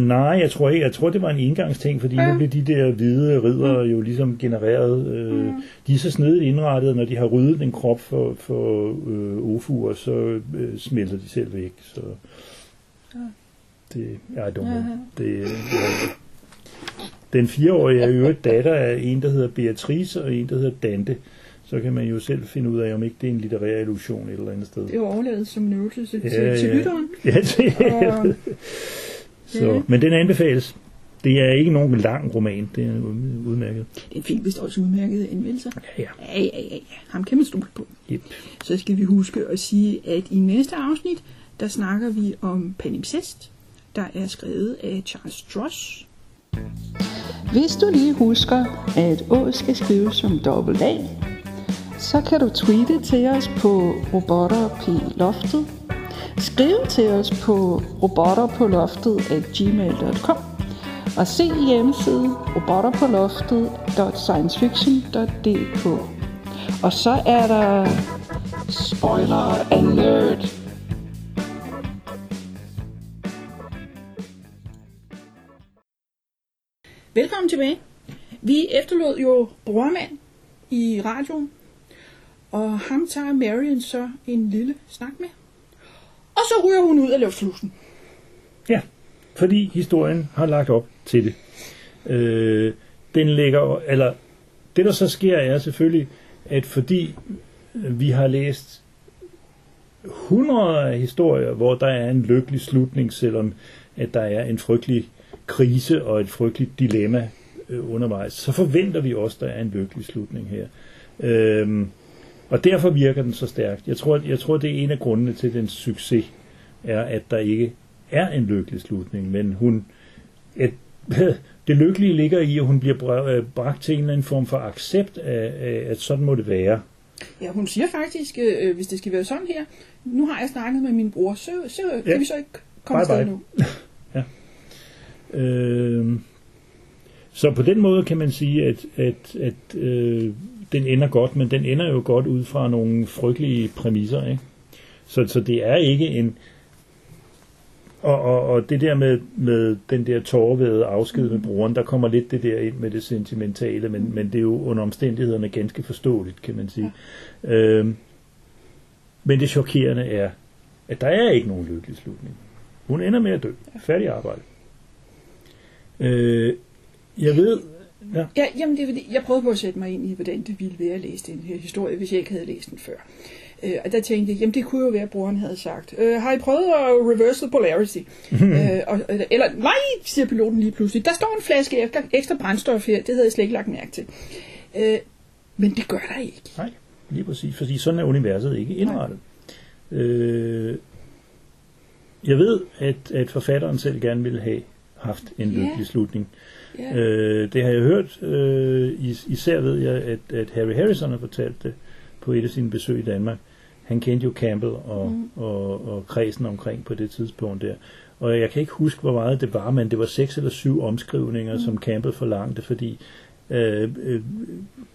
Uh, nej, jeg tror ikke. Jeg tror, det var en engangsting, fordi Ja. ja. nu bliver de der hvide ridder jo ligesom genereret. Øh, Mm. De er så snedigt indrettet, når de har ryddet en krop for, for øh, ofuer, så øh, smelter de selv væk. Så Ja. det, I don't know. Aha. Det, øh, den fireårige er i øvrigt datter af en, der hedder Beatrice, og en, der hedder Dante. Så kan man jo selv finde ud af, om ikke det er en litterær illusion et eller andet sted. Det er jo overladet som en øvelse til, Ja, til, ja. lytteren. Ja, det Og, Så, Ja. men den anbefales. Det er ikke nogen lang roman. Det er udmærket. den fik vist også udmærkede anmeldelser. Ja, ja. Ja, ja, ja, ja. Ham kan man stole på. Yep. Så skal vi huske at sige, at i næste afsnit, der snakker vi om palimpsest, der er skrevet af Charles Stross. Hvis du lige husker, at Å skal skrives som dobbelt A, så kan du tweete til os på robotter på loftet. Skriv til os på robotterpåloftet at gmail.com og se hjemmesiden robotterpåloftet.sciencefiction.dk Og så er der spoiler alert. Velkommen tilbage. Vi efterlod jo brormand i radioen, og ham tager Marion så en lille snak med. Og så ryger hun ud af luftslusen. Ja, fordi historien har lagt op til det. Øh, den ligger, eller det der så sker er selvfølgelig, at fordi vi har læst hundreder af historier, hvor der er en lykkelig slutning, selvom at der er en frygtelig krise og et frygteligt dilemma øh, undervejs, så forventer vi også, at der er en lykkelig slutning her. Øhm, og derfor virker den så stærkt. Jeg tror, jeg tror, det er en af grundene til dens succes, er, at der ikke er en lykkelig slutning, men hun, at, det lykkelige ligger i, at hun bliver øh, bragt til en eller anden form for accept af, af at sådan må det være. Ja, hun siger faktisk, øh, hvis det skal være sådan her, nu har jeg snakket med min bror, så, så ja. kan vi så ikke komme bye, afsted bye. nu. Øh, så på den måde kan man sige, at, at, at øh, den ender godt, men den ender jo godt ud fra nogle frygtelige præmisser. Ikke? Så, så det er ikke en... Og, og, og det der med, med den der tårvede afsked med broren, der kommer lidt det der ind med det sentimentale, men, men det er jo under omstændighederne ganske forståeligt, kan man sige. Ja. Øhm, men det chokerende er, at der er ikke nogen lykkelig slutning. Hun ender med at dø. Færdig arbejde. Øh, jeg ved... Ja. ja, jamen det er fordi, jeg prøvede på at sætte mig ind i, hvordan det ville være at læse den her historie, hvis jeg ikke havde læst den før. Øh, og der tænkte jeg, jamen det kunne jo være, at broren havde sagt, øh, har I prøvet at reverse the polarity? øh, og, eller nej, siger piloten lige pludselig, der står en flaske efter, ekstra brændstof her, det havde jeg slet ikke lagt mærke til. Øh, men det gør der ikke. Nej, lige præcis, fordi sådan er universet ikke indrettet. Øh, jeg ved, at, at forfatteren selv gerne ville have haft en lykkelig yeah. slutning. Yeah. Øh, det har jeg hørt, øh, is, især ved jeg, at, at Harry Harrison har fortalt det på et af sine besøg i Danmark. Han kendte jo Campbell og, mm. og, og kredsen omkring på det tidspunkt der. Og jeg kan ikke huske, hvor meget det var, men det var seks eller syv omskrivninger, mm. som Campbell forlangte, fordi øh, øh,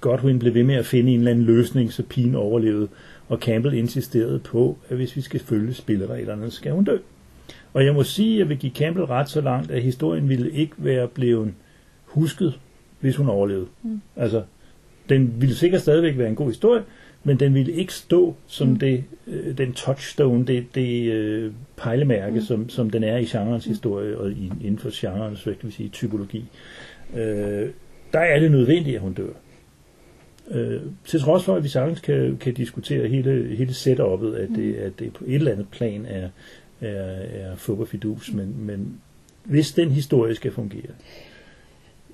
Godwin blev ved med at finde en eller anden løsning, så pigen overlevede. Og Campbell insisterede på, at hvis vi skal følge spillereglerne, skal hun dø. Og jeg må sige, at jeg vil give Campbell ret så langt, at historien ville ikke være blevet husket, hvis hun overlevede. Mm. Altså, den ville sikkert stadigvæk være en god historie, men den ville ikke stå som mm. det, øh, den touchstone, det, det øh, pejlemærke, mm. som, som den er i genrens historie, og i, inden for genrens, hvad kan vi sige, typologi. Øh, der er det nødvendigt, at hun dør. Øh, til trods for, at vi sagtens kan, kan diskutere hele, hele setup'et, at det, mm. at det på et eller andet plan er, er, er fup og fidus, men, men hvis den historie skal fungere,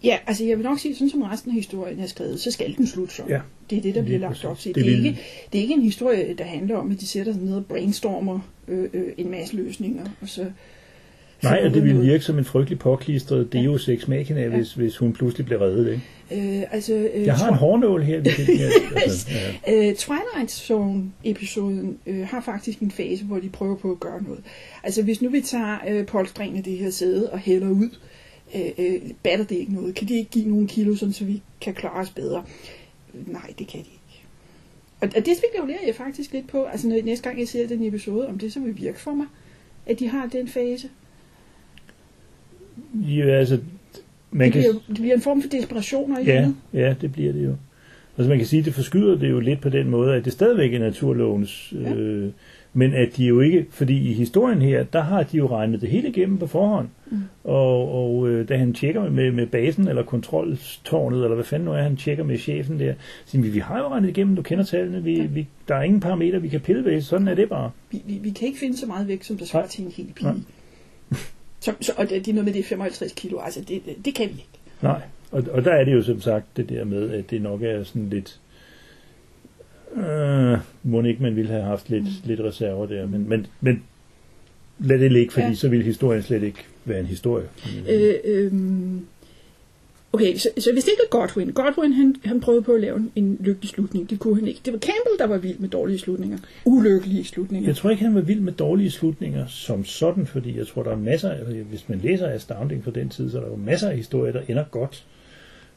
Ja, altså jeg vil nok sige, sådan som resten af historien er skrevet, så skal den slutte så. Ja. Det er det, der bliver lagt op til. Det, det, er ikke, det er ikke en historie, der handler om, at de sætter sig ned og brainstormer øh, øh, en masse løsninger, og så Nej, og det ville virke som en frygtelig påklistret Deus Ex Machina, ja. hvis, hvis hun pludselig blev reddet. Ikke? Øh, altså, øh, jeg har en hårnål her. Det her altså, ja. øh, Twilight Zone-episoden øh, har faktisk en fase, hvor de prøver på at gøre noget. Altså hvis nu vi tager øh, polstringen af det her sæde og hælder ud, øh, øh, batter det ikke noget? Kan de ikke give nogle kilo, sådan, så vi kan klare os bedre? Nej, det kan de ikke. Og, og det spekulerer jeg faktisk lidt på, altså når næste gang jeg ser den episode, om det så vil virke for mig, at de har den fase. Jo, altså... Man det, bliver, kan... det bliver en form for desperation, ikke? Ja, ja, det bliver det jo. Altså man kan sige, at det forskyder det jo lidt på den måde, at det stadigvæk er naturlovens ja. øh, men at de jo ikke, fordi i historien her, der har de jo regnet det hele igennem på forhånd. Mm. Og, og øh, da han tjekker med, med basen, eller kontroltårnet, eller hvad fanden nu er, han tjekker med chefen der, siger vi, vi har jo regnet igennem, du kender tallene, vi, ja. vi, der er ingen parametre, vi kan pille ved, sådan er det bare. Vi, vi, vi kan ikke finde så meget væk, som der svarer til en hel pige. Så, så, og det er noget med det 55 kilo, altså det, det, det kan vi ikke. Nej, og, og der er det jo som sagt det der med, at det nok er sådan lidt Øh, må ikke man ville have haft lidt, mm. lidt reserver der, men, men, men lad det ligge, fordi ja. så ville historien slet ikke være en historie. Øh, øh, okay, så, så hvis det ikke er Godwin, Godwin han, han prøvede på at lave en, lykkelig slutning, det kunne han ikke. Det var Campbell, der var vild med dårlige slutninger. Ulykkelige slutninger. Jeg tror ikke, han var vild med dårlige slutninger som sådan, fordi jeg tror, der er masser, altså, hvis man læser Astounding fra den tid, så er der jo masser af historier, der ender godt.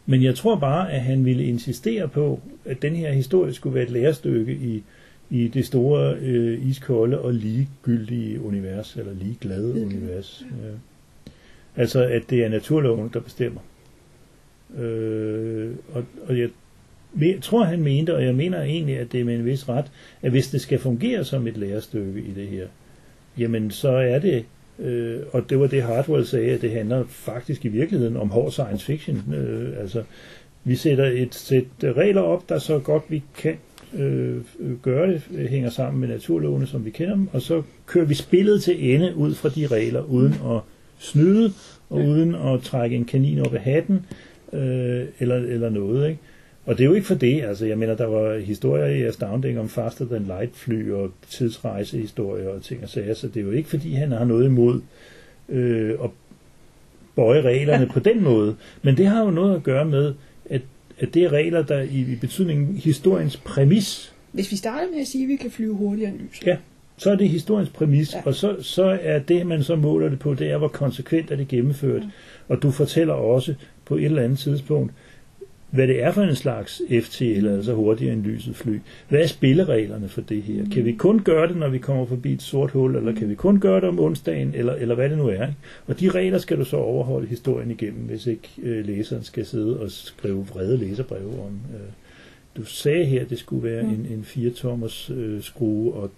Men jeg tror bare, at han ville insistere på, at den her historie skulle være et lærestykke i, i det store øh, iskolde og ligegyldige univers, eller ligeglade okay. univers. Ja. Altså, at det er naturloven, der bestemmer. Øh, og, og jeg, tror, han mente, og jeg mener egentlig, at det er med en vis ret, at hvis det skal fungere som et lærestykke i det her, jamen så er det, øh, og det var det Hardwell sagde, at det handler faktisk i virkeligheden om hård science fiction. Øh, altså, vi sætter et sæt regler op, der så godt vi kan øh, gøre det, hænger sammen med naturlovene, som vi kender dem, og så kører vi spillet til ende ud fra de regler, uden at snyde, og ja. uden at trække en kanin op af hatten, øh, eller, eller noget, ikke? Og det er jo ikke for det, altså jeg mener, der var historier i Astounding om faster than light fly og tidsrejsehistorier og ting og sager, så det er jo ikke fordi, han har noget imod øh, at bøje reglerne på den måde. Men det har jo noget at gøre med, at, at det er regler, der i, i betydningen historiens præmis. Hvis vi starter med at sige, at vi kan flyve hurtigere end lyset. Ja, så er det historiens præmis, ja. og så, så er det, man så måler det på, det er, hvor konsekvent er det gennemført. Ja. Og du fortæller også på et eller andet tidspunkt, hvad det er for en slags FTL, altså hurtigere end lyset fly. Hvad er spillereglerne for det her? Kan vi kun gøre det, når vi kommer forbi et sort hul, eller kan vi kun gøre det om onsdagen, eller, eller hvad det nu er? Ikke? Og de regler skal du så overholde historien igennem, hvis ikke øh, læseren skal sidde og skrive vrede læserbreve om. Øh, du sagde her, at det skulle være en, en 4-tommers øh, skrue, og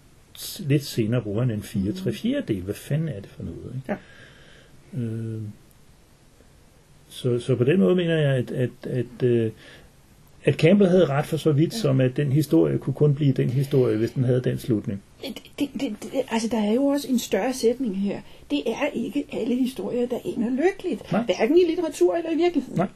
lidt senere bruger han en 4 3 4 del. Hvad fanden er det for noget? Ikke? Ja. Øh, så, så på den måde mener jeg, at, at, at, øh, at Campbell havde ret for så vidt, ja. som at den historie kunne kun blive den historie, hvis den havde den slutning. Det, det, det, det, altså, der er jo også en større sætning her. Det er ikke alle historier, der ender lykkeligt. Nej. Hverken i litteratur eller i virkeligheden. Nej,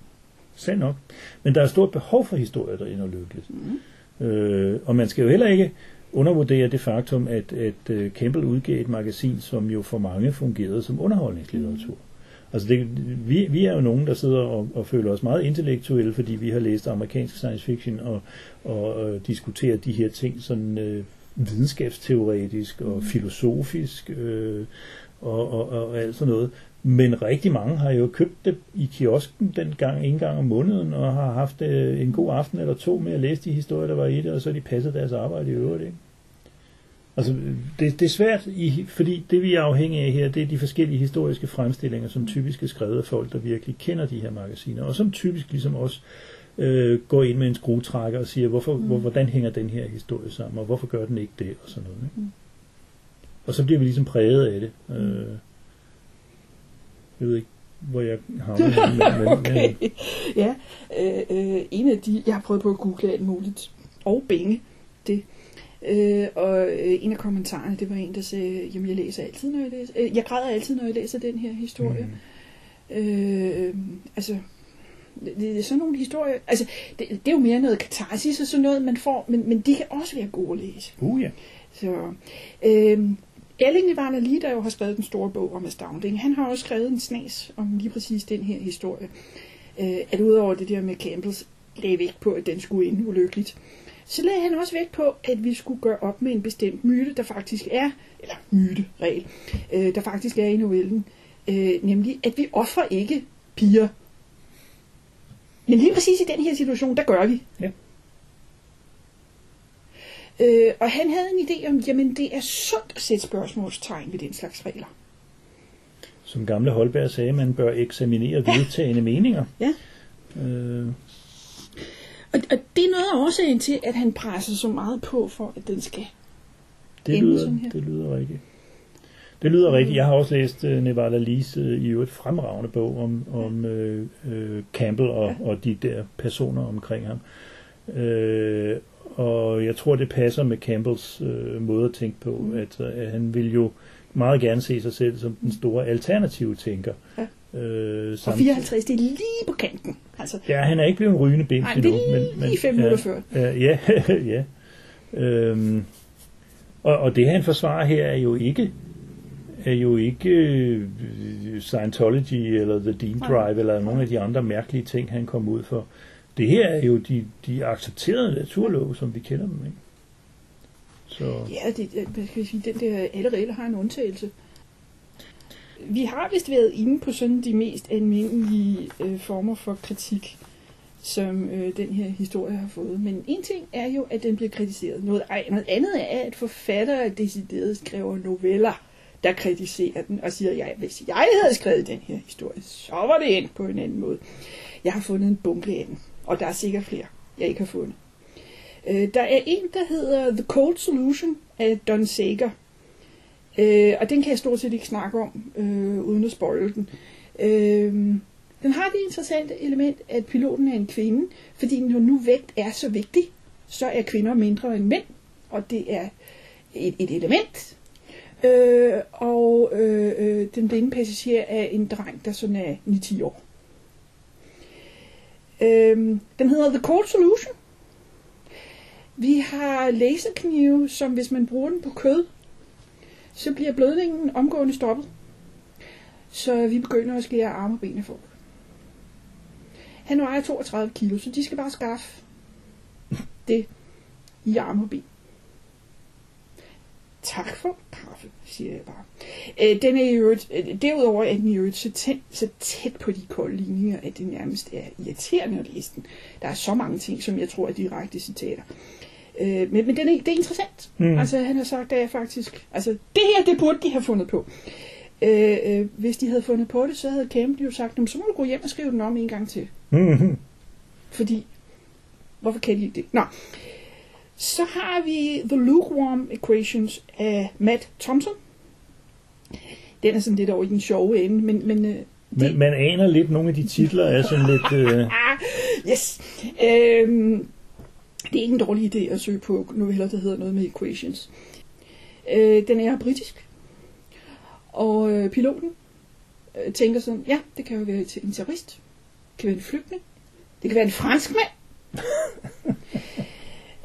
sandt nok. Men der er stort behov for historier, der ender lykkeligt. Mm. Øh, og man skal jo heller ikke undervurdere det faktum, at, at uh, Campbell udgav et magasin, som jo for mange fungerede som underholdningslitteratur. Mm. Altså det, vi, vi er jo nogen, der sidder og, og føler os meget intellektuelle, fordi vi har læst amerikansk science fiction og, og, og diskuterer de her ting sådan øh, videnskabsteoretisk og mm. filosofisk øh, og, og, og alt sådan noget. Men rigtig mange har jo købt det i kiosken den gang, en gang om måneden, og har haft øh, en god aften eller to med at læse de historier, der var i det, og så de passet deres arbejde i øvrigt. Ikke? Altså, det, det er svært, i, fordi det vi er afhængige af her, det er de forskellige historiske fremstillinger, som typisk er skrevet af folk, der virkelig kender de her magasiner, og som typisk ligesom også øh, går ind med en skruetrækker og siger, hvorfor, mm. hvor, hvordan hænger den her historie sammen, og hvorfor gør den ikke det, og sådan noget. Ikke? Mm. Og så bliver vi ligesom præget af det. Øh, jeg ved ikke, hvor jeg har men, men, okay. Ja, øh, øh, en af de, jeg har prøvet på at google alt muligt, og Benge, det Øh, og øh, en af kommentarerne, det var en, der sagde, jamen jeg læser altid, når jeg læser, øh, jeg græder altid, når jeg læser den her historie. Mm. Øh, altså, det, det er sådan nogle historier, altså det, det er jo mere noget katarsis og sådan noget, man får, men, men de kan også være gode at læse. Uh, ja. Så, øh, Elling Ivana lige der jo har skrevet den store bog om Astounding, han har også skrevet en snas om lige præcis den her historie. Øh, at udover det der med Campbells lagde vægt på, at den skulle ind ulykkeligt, så lagde han også vægt på, at vi skulle gøre op med en bestemt myte, der faktisk er, eller myteregel, øh, der faktisk er i novellen, øh, nemlig at vi offrer ikke piger. Men lige præcis i den her situation, der gør vi. Ja. Øh, og han havde en idé om, jamen det er sundt at sætte spørgsmålstegn ved den slags regler. Som gamle Holberg sagde, man bør eksaminere ja. vedtagende meninger. Ja. Øh, og, og det er noget af årsagen til, at han presser så meget på for, at den skal det lyder, sådan her. Det lyder rigtigt. Det lyder rigtigt. Jeg har også læst uh, Nevala Lees uh, i et fremragende bog om, om uh, uh, Campbell og, ja. og de der personer omkring ham. Uh, og jeg tror, det passer med Campbells uh, måde at tænke på, mm. at, at han vil jo meget gerne se sig selv som den store alternative tænker. Ja. Øh, og 54, det er lige på kanten. Altså, ja, han er ikke blevet rygende bind endnu. Nej, er lige men, men, fem minutter før. Ja, ja. Øhm, og, og det han forsvarer her er jo ikke er jo ikke uh, Scientology eller The Dean Drive Nej. eller nogle af de andre mærkelige ting, han kom ud for. Det her er jo de, de accepterede naturlove, som vi kender dem. Ikke? Så. Ja, det, skal vi sige, den der, alle regler har en undtagelse vi har vist været inde på sådan de mest almindelige øh, former for kritik, som øh, den her historie har fået. Men en ting er jo, at den bliver kritiseret. Noget, ej, noget andet er, at forfattere decideret skriver noveller, der kritiserer den og siger, ja, hvis jeg havde skrevet den her historie, så var det endt på en anden måde. Jeg har fundet en bunke af den, og der er sikkert flere, jeg ikke har fundet. Øh, der er en, der hedder The Cold Solution af Don Sager, Øh, og den kan jeg stort set ikke snakke om, øh, uden at spoil den. Øh, den har det interessante element, at piloten er en kvinde, fordi når nu vægt er så vigtig, så er kvinder mindre end mænd, og det er et, et element. Øh, og øh, øh, den blinde passager er en dreng, der sådan er 9-10 år. Øh, den hedder The Cold Solution. Vi har laserknive, som hvis man bruger den på kød, så bliver blødningen omgående stoppet. Så vi begynder at skære arme og ben af folk. Han vejer 32 kilo, så de skal bare skaffe det i arme og ben. Tak for kaffe, siger jeg bare. Øh, den er i øvrigt, øh, derudover er den i øvrigt så tæt, så tæt på de kolde linjer, at det nærmest er irriterende at læse den. Der er så mange ting, som jeg tror er direkte citater. Øh, men men den er, det er interessant. Mm. Altså han har sagt, at jeg faktisk... Altså det her, det burde de have fundet på. Øh, øh, hvis de havde fundet på det, så havde Campbell jo sagt, så må du gå hjem og skrive den om en gang til. Mm-hmm. Fordi, hvorfor kan de ikke det? Nå, så har vi The Lukewarm Equations af Matt Thompson. Den er sådan lidt over i den sjove ende, men... men øh, Man, man aner lidt, nogle af de titler er sådan lidt... Øh... Ah, yes. Øhm, det er ikke en dårlig idé at søge på noveller, der hedder noget med equations. Øh, den er britisk. Og øh, piloten øh, tænker sådan, ja, det kan jo være en terrorist. Det kan være en flygtning. Det kan være en franskmand.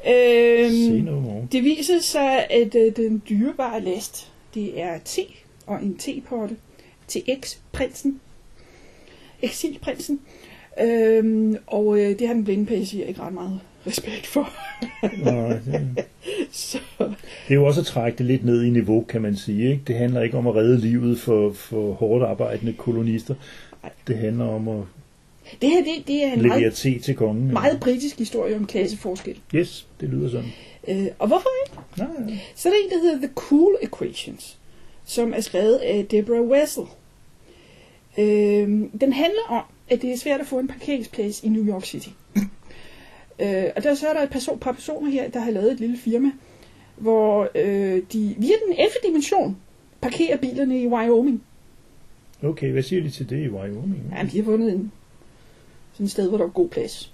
Say øhm, no more. det viser sig, at øh, den dyrebare last, det er te og en tepotte til eks-prinsen. Eksilprinsen. Øhm, og øh, det har den blinde passager ikke ret meget respekt for. Det, Så, det er jo også at trække det lidt ned i niveau, kan man sige. Ikke? Det handler ikke om at redde livet for, for hårdt arbejdende kolonister. Det handler om at det her, det, det er en levere meget, te til kongen. meget britisk historie om klasseforskel. Yes, det lyder sådan. Øh, og hvorfor ikke? Nej, nej. Så er der en, der hedder The Cool Equations, som er skrevet af Deborah Wessel. Øh, den handler om, at det er svært at få en parkeringsplads i New York City. Øh, og der så er der et person, par personer her, der har lavet et lille firma, hvor øh, de via den 11. dimension parkerer bilerne i Wyoming. Okay, hvad siger de til det i Wyoming? Ja, de har fundet en, sådan et sted, hvor der er god plads.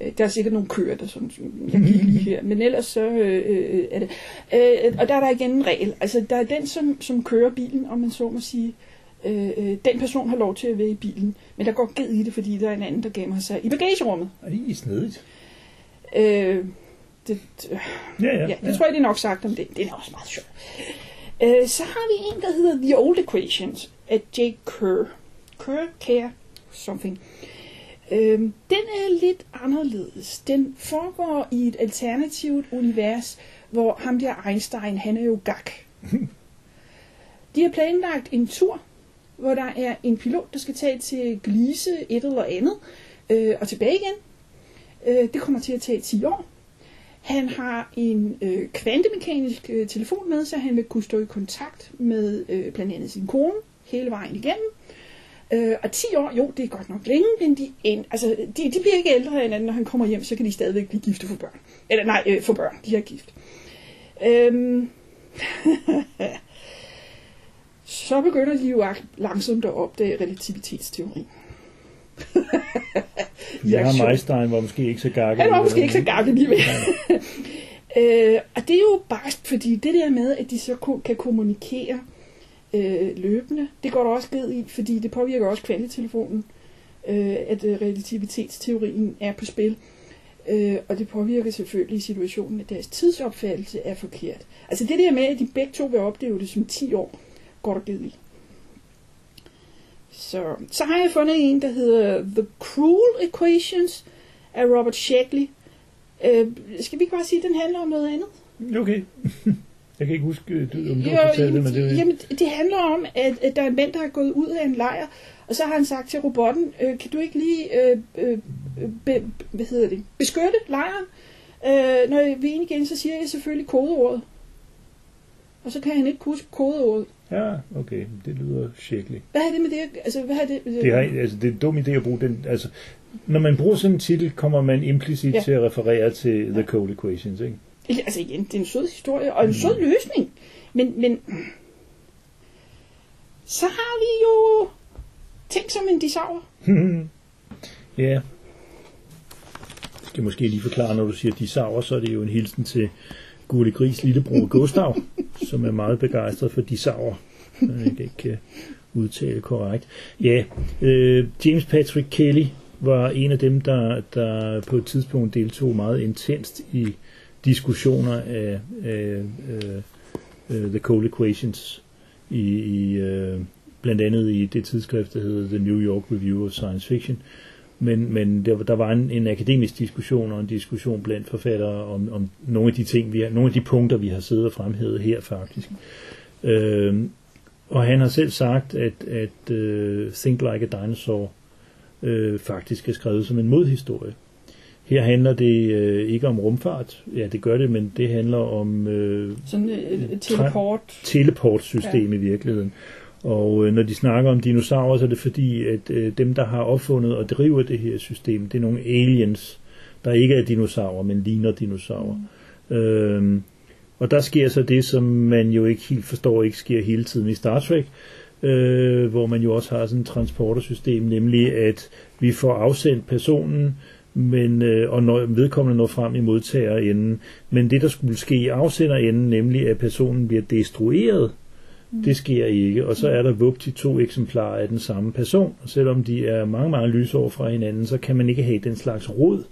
Øh, Der er sikkert nogle køer, der sådan, jeg gik lige her, men ellers så øh, øh, er det. Øh, og der er der igen en regel. Altså, der er den, som, som kører bilen, om man så må sige. Øh, øh, den person har lov til at være i bilen, men der går ged i det, fordi der er en anden, der gemmer sig i bagagerummet. Er det er snedigt? Øh, det, det, Ja, ja. ja, det tror jeg, det er nok sagt om det. Det er også meget sjovt. Øh, så har vi en, der hedder The Old Equations af Jake Kerr. Kerr, Kerr, something. Øh, den er lidt anderledes. Den foregår i et alternativt univers, hvor ham der Einstein, han er jo gak. De har planlagt en tur, hvor der er en pilot, der skal tage til Glise et eller andet, øh, og tilbage igen. Øh, det kommer til at tage 10 år. Han har en øh, kvantemekanisk øh, telefon med, så han vil kunne stå i kontakt med øh, blandt andet sin kone hele vejen igennem. Øh, og 10 år, jo, det er godt nok længe, men de, en, altså, de, de bliver ikke ældre end når han kommer hjem, så kan de stadigvæk blive gifte for børn. Eller nej, øh, for børn, de er gift. Øhm, så begynder de jo langsomt at opdage relativitetsteorien. Ja, sjov. Einstein var måske ikke så gakket. Han var måske ikke så gammel alligevel. øh, og det er jo bare fordi det der med, at de så kan kommunikere øh, løbende, det går der også ged i, fordi det påvirker også kvantetelefonen, øh, at øh, relativitetsteorien er på spil. Øh, og det påvirker selvfølgelig situationen, at deres tidsopfattelse er forkert. Altså det der med, at de begge to vil opleve det som 10 år, ged i. Så, så har jeg fundet en, der hedder The Cruel Equations af Robert Shackley. Øh, skal vi ikke bare sige, at den handler om noget andet? Okay. Jeg kan ikke huske, du, om du Jo, har fortalt det, men det er jamen, det handler om, at, at der er en mand, der er gået ud af en lejr, og så har han sagt til robotten, øh, kan du ikke lige øh, øh, be, hvad hedder det, beskytte lejren? Øh, når vi inde igen, så siger jeg selvfølgelig kodeordet. Og så kan han ikke huske kodeordet. Ja, okay. Det lyder shakely. Hvad har det med det? Altså, hvad har det, Det, har, altså, det er en dum idé at bruge den. Altså, når man bruger sådan en titel, kommer man implicit Ja. til at referere til The Code Equations, ikke? Altså igen, det er en sød historie, og en sød løsning. Men, men så har vi jo ting som en disaur. Ja. Jeg skal måske lige forklare, når du siger disauer, så er det jo en hilsen til Gurli Gris lillebror Gustav, som er meget begejstret for disauer. Jeg øh, ikke kan udtale korrekt. Ja, øh, James Patrick Kelly var en af dem, der, der på et tidspunkt deltog meget intenst i diskussioner af, af uh, uh, The Cold Equations i, i uh, blandt andet i det tidsskrift, der hedder The New York Review of Science Fiction. Men, men der, der var en, en akademisk diskussion og en diskussion blandt forfattere om, om nogle af de ting, vi har, nogle af de punkter, vi har siddet og fremhævet her faktisk. Øh, og han har selv sagt, at, at uh, Think Like a Dinosaur uh, faktisk er skrevet som en modhistorie. Her handler det øh, ikke om rumfart. Ja, det gør det, men det handler om øh, Sådan et, et teleport. teleportsystem ja. i virkeligheden. Og øh, når de snakker om dinosaurer, så er det fordi, at øh, dem, der har opfundet og driver det her system, det er nogle aliens, der ikke er dinosaurer, men ligner dinosaurer. Mm. Øh, og der sker så det, som man jo ikke helt forstår, ikke sker hele tiden i Star Trek, øh, hvor man jo også har sådan et transportersystem, nemlig at vi får afsendt personen, men, øh, og når vedkommende når frem i modtagerenden. Men det, der skulle ske i afsenderenden, nemlig at personen bliver destrueret, mm. det sker ikke. Og så er der vup til to eksemplarer af den samme person. Og selvom de er mange, mange lysår fra hinanden, så kan man ikke have den slags råd.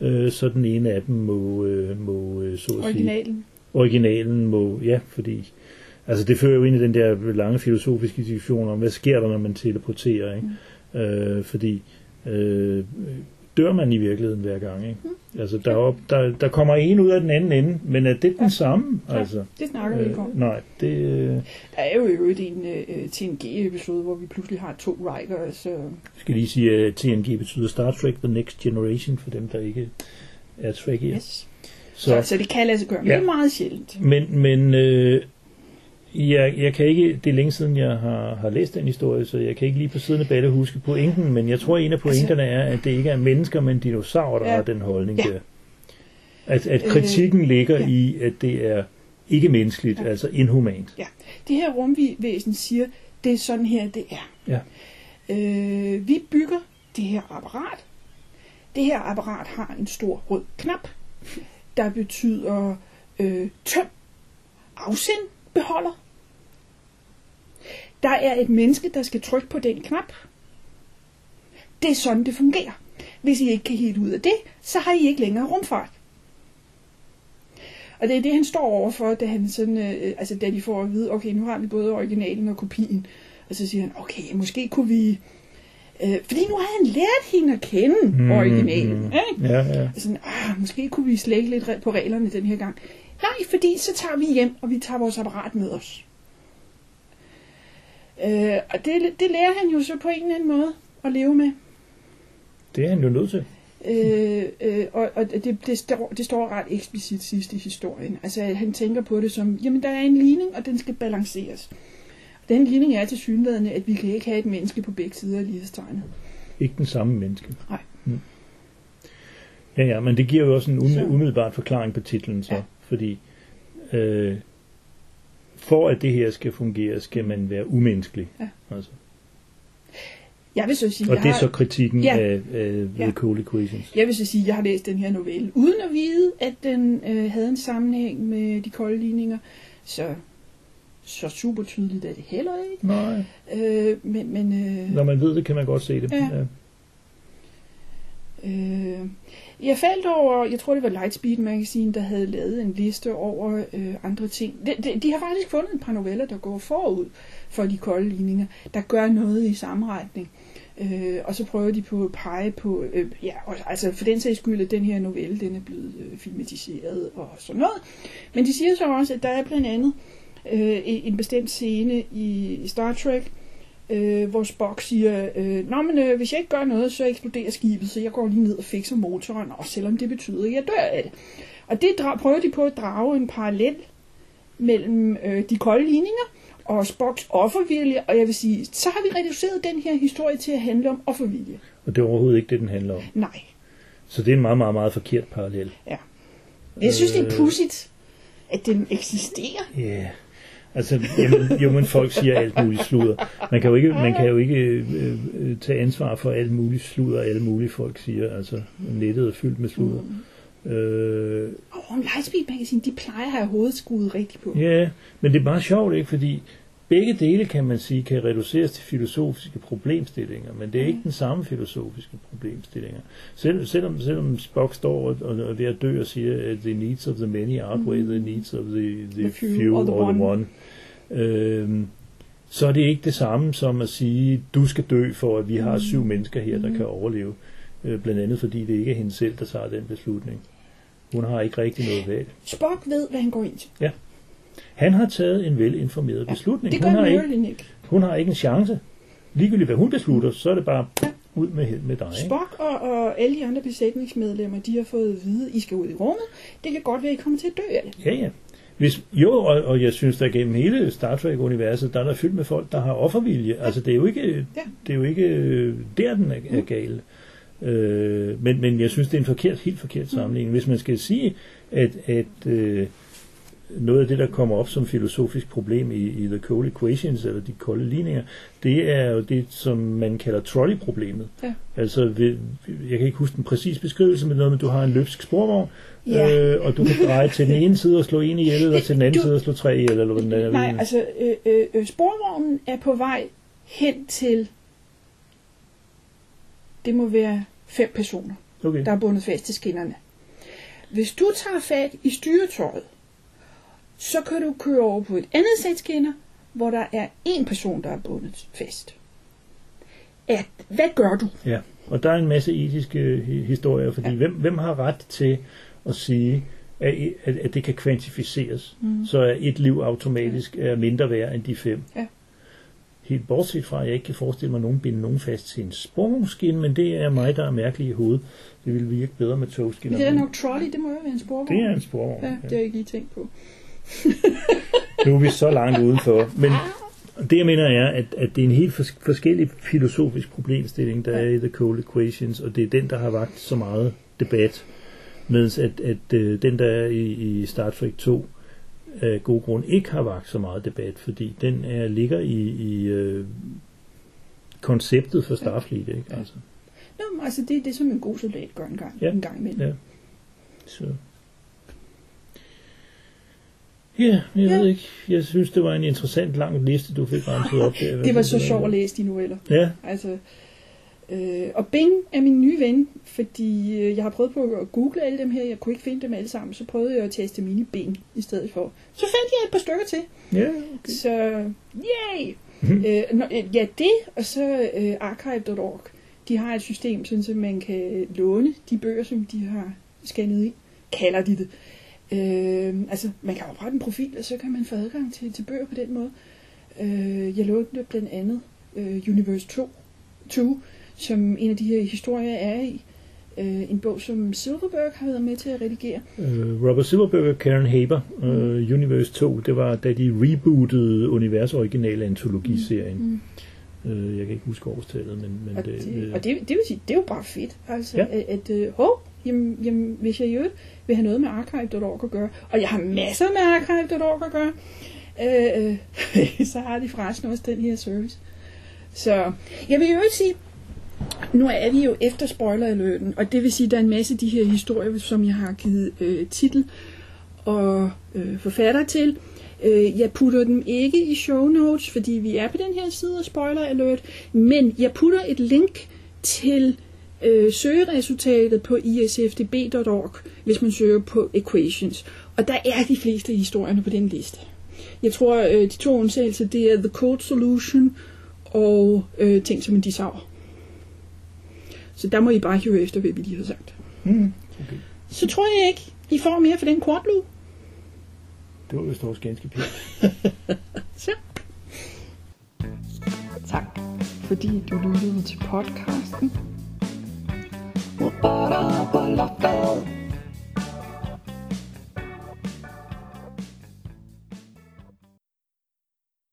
Mm. Øh, så den ene af dem må, øh, må øh, så at Originalen. sige... Originalen må, ja, fordi... Altså det fører jo ind i den der lange filosofiske diskussion om, hvad sker der, når man teleporterer, ikke? Mm. Øh, fordi øh, dør man i virkeligheden hver gang. Ikke? Mm. Altså, der, er, der, der kommer en ud af den anden ende, men er det den Ja. samme? Ja, Altså, det snakker vi ikke om. nej, det... Øh, Der er jo i øvrigt en øh, TNG-episode, hvor vi pludselig har to Rikers. Så skal lige sige, at TNG betyder Star Trek The Next Generation, for dem, der ikke er Trekkier. yes. Så, så, så det kan lade sig gøre, men Ja. det er meget sjældent. Men, men øh, jeg, jeg kan ikke, det er længe siden, jeg har, har læst den historie, så jeg kan ikke lige på siden af balle huske pointen, men jeg tror, en af pointerne er, at det ikke er mennesker, men dinosaurer, der Altså- Ja. har den holdning Ja. der. At, at kritikken ligger ja. i, at det er ikke menneskeligt, Ja. altså inhumant. Ja, det her rumvæsen siger, det er sådan her, det er. Ja. Øh, vi bygger det her apparat. Det her apparat har en stor rød knap, der betyder øh, tøm, afsend, beholder. Der er et menneske, der skal trykke på den knap. Det er sådan, det fungerer. Hvis I ikke kan helt ud af det, så har I ikke længere rumfart. Og det er det, han står overfor, da, han sådan, øh, altså, da de får at vide, okay, nu har vi både originalen og kopien. Og så siger han, okay, måske kunne vi... Øh, fordi nu har han lært hende at kende mm, originalen. mm. Ikke? Ja, ja. Sådan, ah, måske kunne vi slække lidt på reglerne den her gang. Nej, fordi så tager vi hjem, og vi tager vores apparat med os. Øh, og det, det lærer han jo så på en eller anden måde at leve med. Det er han jo nødt til. Øh, øh, og og det, det, står, det står ret eksplicit sidst i historien. Altså, han tænker på det som, jamen, der er en ligning, og den skal balanceres. Den ligning er til synligheden, at vi kan ikke have et menneske på begge sider af lighedstegnet. Ikke den samme menneske. Nej. Mm. Ja, ja, men det giver jo også en umiddelbart forklaring på titlen så, Ja. Fordi øh, for at det her skal fungere, skal man være umenneskelig. Ja. Altså. Jeg vil så sige, Og det er har, så kritikken Ja. af, af Ja. The Cold Equations. jeg vil så sige, at jeg har læst den her novelle, uden at vide, at den øh, havde en sammenhæng med de kolde ligninger. Så, så super tydeligt er det heller ikke. Nej, Øh, men men øh, når man ved det, kan man godt se det. Ja. Øh, jeg faldt over, jeg tror det var Lightspeed Magazine, der havde lavet en liste over øh, andre ting. De, de, de har faktisk fundet et par noveller, der går forud for de kolde ligninger, der gør noget i samme retning. Øh, og så prøver de på at pege på, øh, ja, og, altså for den sags skyld, at den her novelle, den er blevet øh, filmatiseret og sådan noget. Men de siger så også, at der er blandt andet øh, en bestemt scene i Star Trek, øh, hvor Spock siger, øh, Nå, men øh, hvis jeg ikke gør noget, så eksploderer skibet, så jeg går lige ned og fikser motoren, også selvom det betyder, at jeg dør af det. Og det prøver de på at drage en parallel mellem øh, de kolde ligninger og Spocks offervilje, og jeg vil sige, så har vi reduceret den her historie til at handle om offervilje. Og det er overhovedet ikke det, den handler om. Nej. Så det er en meget, meget, meget forkert parallel. Ja. Jeg synes, det er Øh. pudsigt, at den eksisterer. Ja, Altså, jamen, jo, men folk siger alt muligt sludder. Man kan jo ikke, man kan jo ikke øh, øh, tage ansvar for alt muligt sludder, alle mulige folk siger. Altså, nettet er fyldt med sludder. Mm. Øh, Og Lightspeed Magazine, de plejer at have hovedskuddet rigtigt på. Ja, men det er bare sjovt, ikke? Fordi begge dele, kan man sige, kan reduceres til filosofiske problemstillinger, men det er ikke den samme filosofiske problemstillinger. Selv, selvom, selvom Spock står og, og, og er ved at dø og siger, at the needs of the many outweigh the needs of the, the, The few few or the or the one. one, øhm, så er det ikke det samme som at sige, du skal dø for, at vi har syv mennesker her, der kan overleve. Øh, blandt andet fordi det ikke er hende selv, der tager den beslutning. Hun har ikke rigtig noget valg. Spock ved, hvad han går ind til. Han har taget en velinformeret beslutning. Det hun, gør har ikke, ikke. hun har ikke en chance. Ligegyldigt hvad hun beslutter, så er det bare ud med, med dig. Spock og, og alle de andre besætningsmedlemmer, de har fået at vide, I skal ud i rummet. Det kan godt være, I kommer til at dø af det. Ja, ja. Hvis, jo, og, og jeg synes, der gennem hele Star Trek-universet, der er der fyldt med folk, der har offervilje. Altså, det er jo ikke, Ja. det er jo ikke øh, der, den er, er gal. Øh, men, men jeg synes, det er en forkert, helt forkert sammenligning. Hvis man skal sige, at, at øh, noget af det, der kommer op som filosofisk problem i, i The Cold Equations, eller de kolde ligninger, det er jo det, som man kalder trolley-problemet. Ja. Altså, ved, jeg kan ikke huske den præcise beskrivelse, men noget med, at du har en løbsk sporvogn, Ja. øh, og du kan dreje til den ene side og slå en ihjel, eller til den anden Du- side og slå tre ihjel, eller hvad den er. Nej, altså, øh, øh, øh, sporvognen er på vej hen til, det må være fem personer, okay. der er bundet fast til skinnerne. Hvis du tager fat i styretøjet, så kan du køre over på et andet sæt skinner, hvor der er en person, der er bundet fast. At, hvad gør du? Ja, og der er en masse etiske hi- historier, fordi ja. Ja. hvem, hvem har ret til at sige, at, at, at det kan kvantificeres, mm. så er et liv automatisk er mindre værd end de fem. Ja. Helt bortset fra, at jeg ikke kan forestille mig, at nogen binde nogen fast til en sporvognskin, men det er mig, der er mærkelig i hovedet. Det ville virke bedre med togskinner. Det er nok trolley, det må jo være en sporvogn. det er en sporvogn. Ja, det har jeg ikke lige tænkt på. Nu er vi så langt udenfor. Men det jeg mener er, at, at det er en helt fors- forskellig filosofisk problemstilling, der er i The Cold Equations, og det er den, der har vagt så meget debat. Mens at, at øh, den, der er i, i Star Trek 2, af god grund ikke har vagt så meget debat, fordi den er, ligger i, i øh, konceptet for Starfleet. Ikke? Altså, Nå, men altså, det er det, som en god soldat gør en gang, Ja. en gang imellem. ja. Så. Ja, jeg Ja. ved ikke. Jeg synes, det var en interessant lang liste, du fik renset op der. Det var så sjovt at læse de noveller. Ja, Altså, øh, og Bing er min nye ven, fordi øh, jeg har prøvet på at google alle dem her. Jeg kunne ikke finde dem alle sammen, så prøvede jeg at teste mini Bing i stedet for. Så fandt jeg et par stykker til. ja, okay. Så, yay! Mhm. øh, nå, øh, ja, det, og så øh, archive.org. De har et system, sådan, så man kan låne de bøger, som de har scannet ind. Kalder de det. Øh, altså, man kan oprette en profil, og så kan man få adgang til, til bøger på den måde. Øh, jeg lånte blandt andet øh, Universe 2, 2, som en af de her historier er i. Øh, en bog, som Silverberg har været med til at redigere. Uh, Robert Silverberg og Karen Haber, uh, Universe 2, det var da de rebootede univers originale antologiserien. Mm. Uh, jeg kan ikke huske årstallet, men, men Og, det, det, øh, og det, det vil sige, det er jo bare fedt. Altså, Ja. ja. at, at øh, hov, jamen, jamen, hvis jeg i øvrigt vil have noget med archive.org at gøre, og jeg har masser med archive.org at gøre, øh, øh, så har de forresten også den her service. Så jeg vil jo ikke sige, nu er vi jo efter spoiler og det vil sige, at der er en masse af de her historier, som jeg har givet øh, titel og øh, forfatter til. Øh, jeg putter dem ikke i show notes, fordi vi er på den her side af spoiler alert, men jeg putter et link til øh, søgeresultatet på isfdb.org, hvis man søger på equations. Og der er de fleste af historierne på den liste. Jeg tror, øh, de to undtagelser, det er The Code Solution og øh, ting som en disaur. Så der må I bare hive efter, hvad vi lige har sagt. mm, okay. Så tror jeg ikke, I får mere for den kortlue. Det var vist også ganske pænt. Så. Tak, fordi du lyttede til podcasten. Robotter på loftet.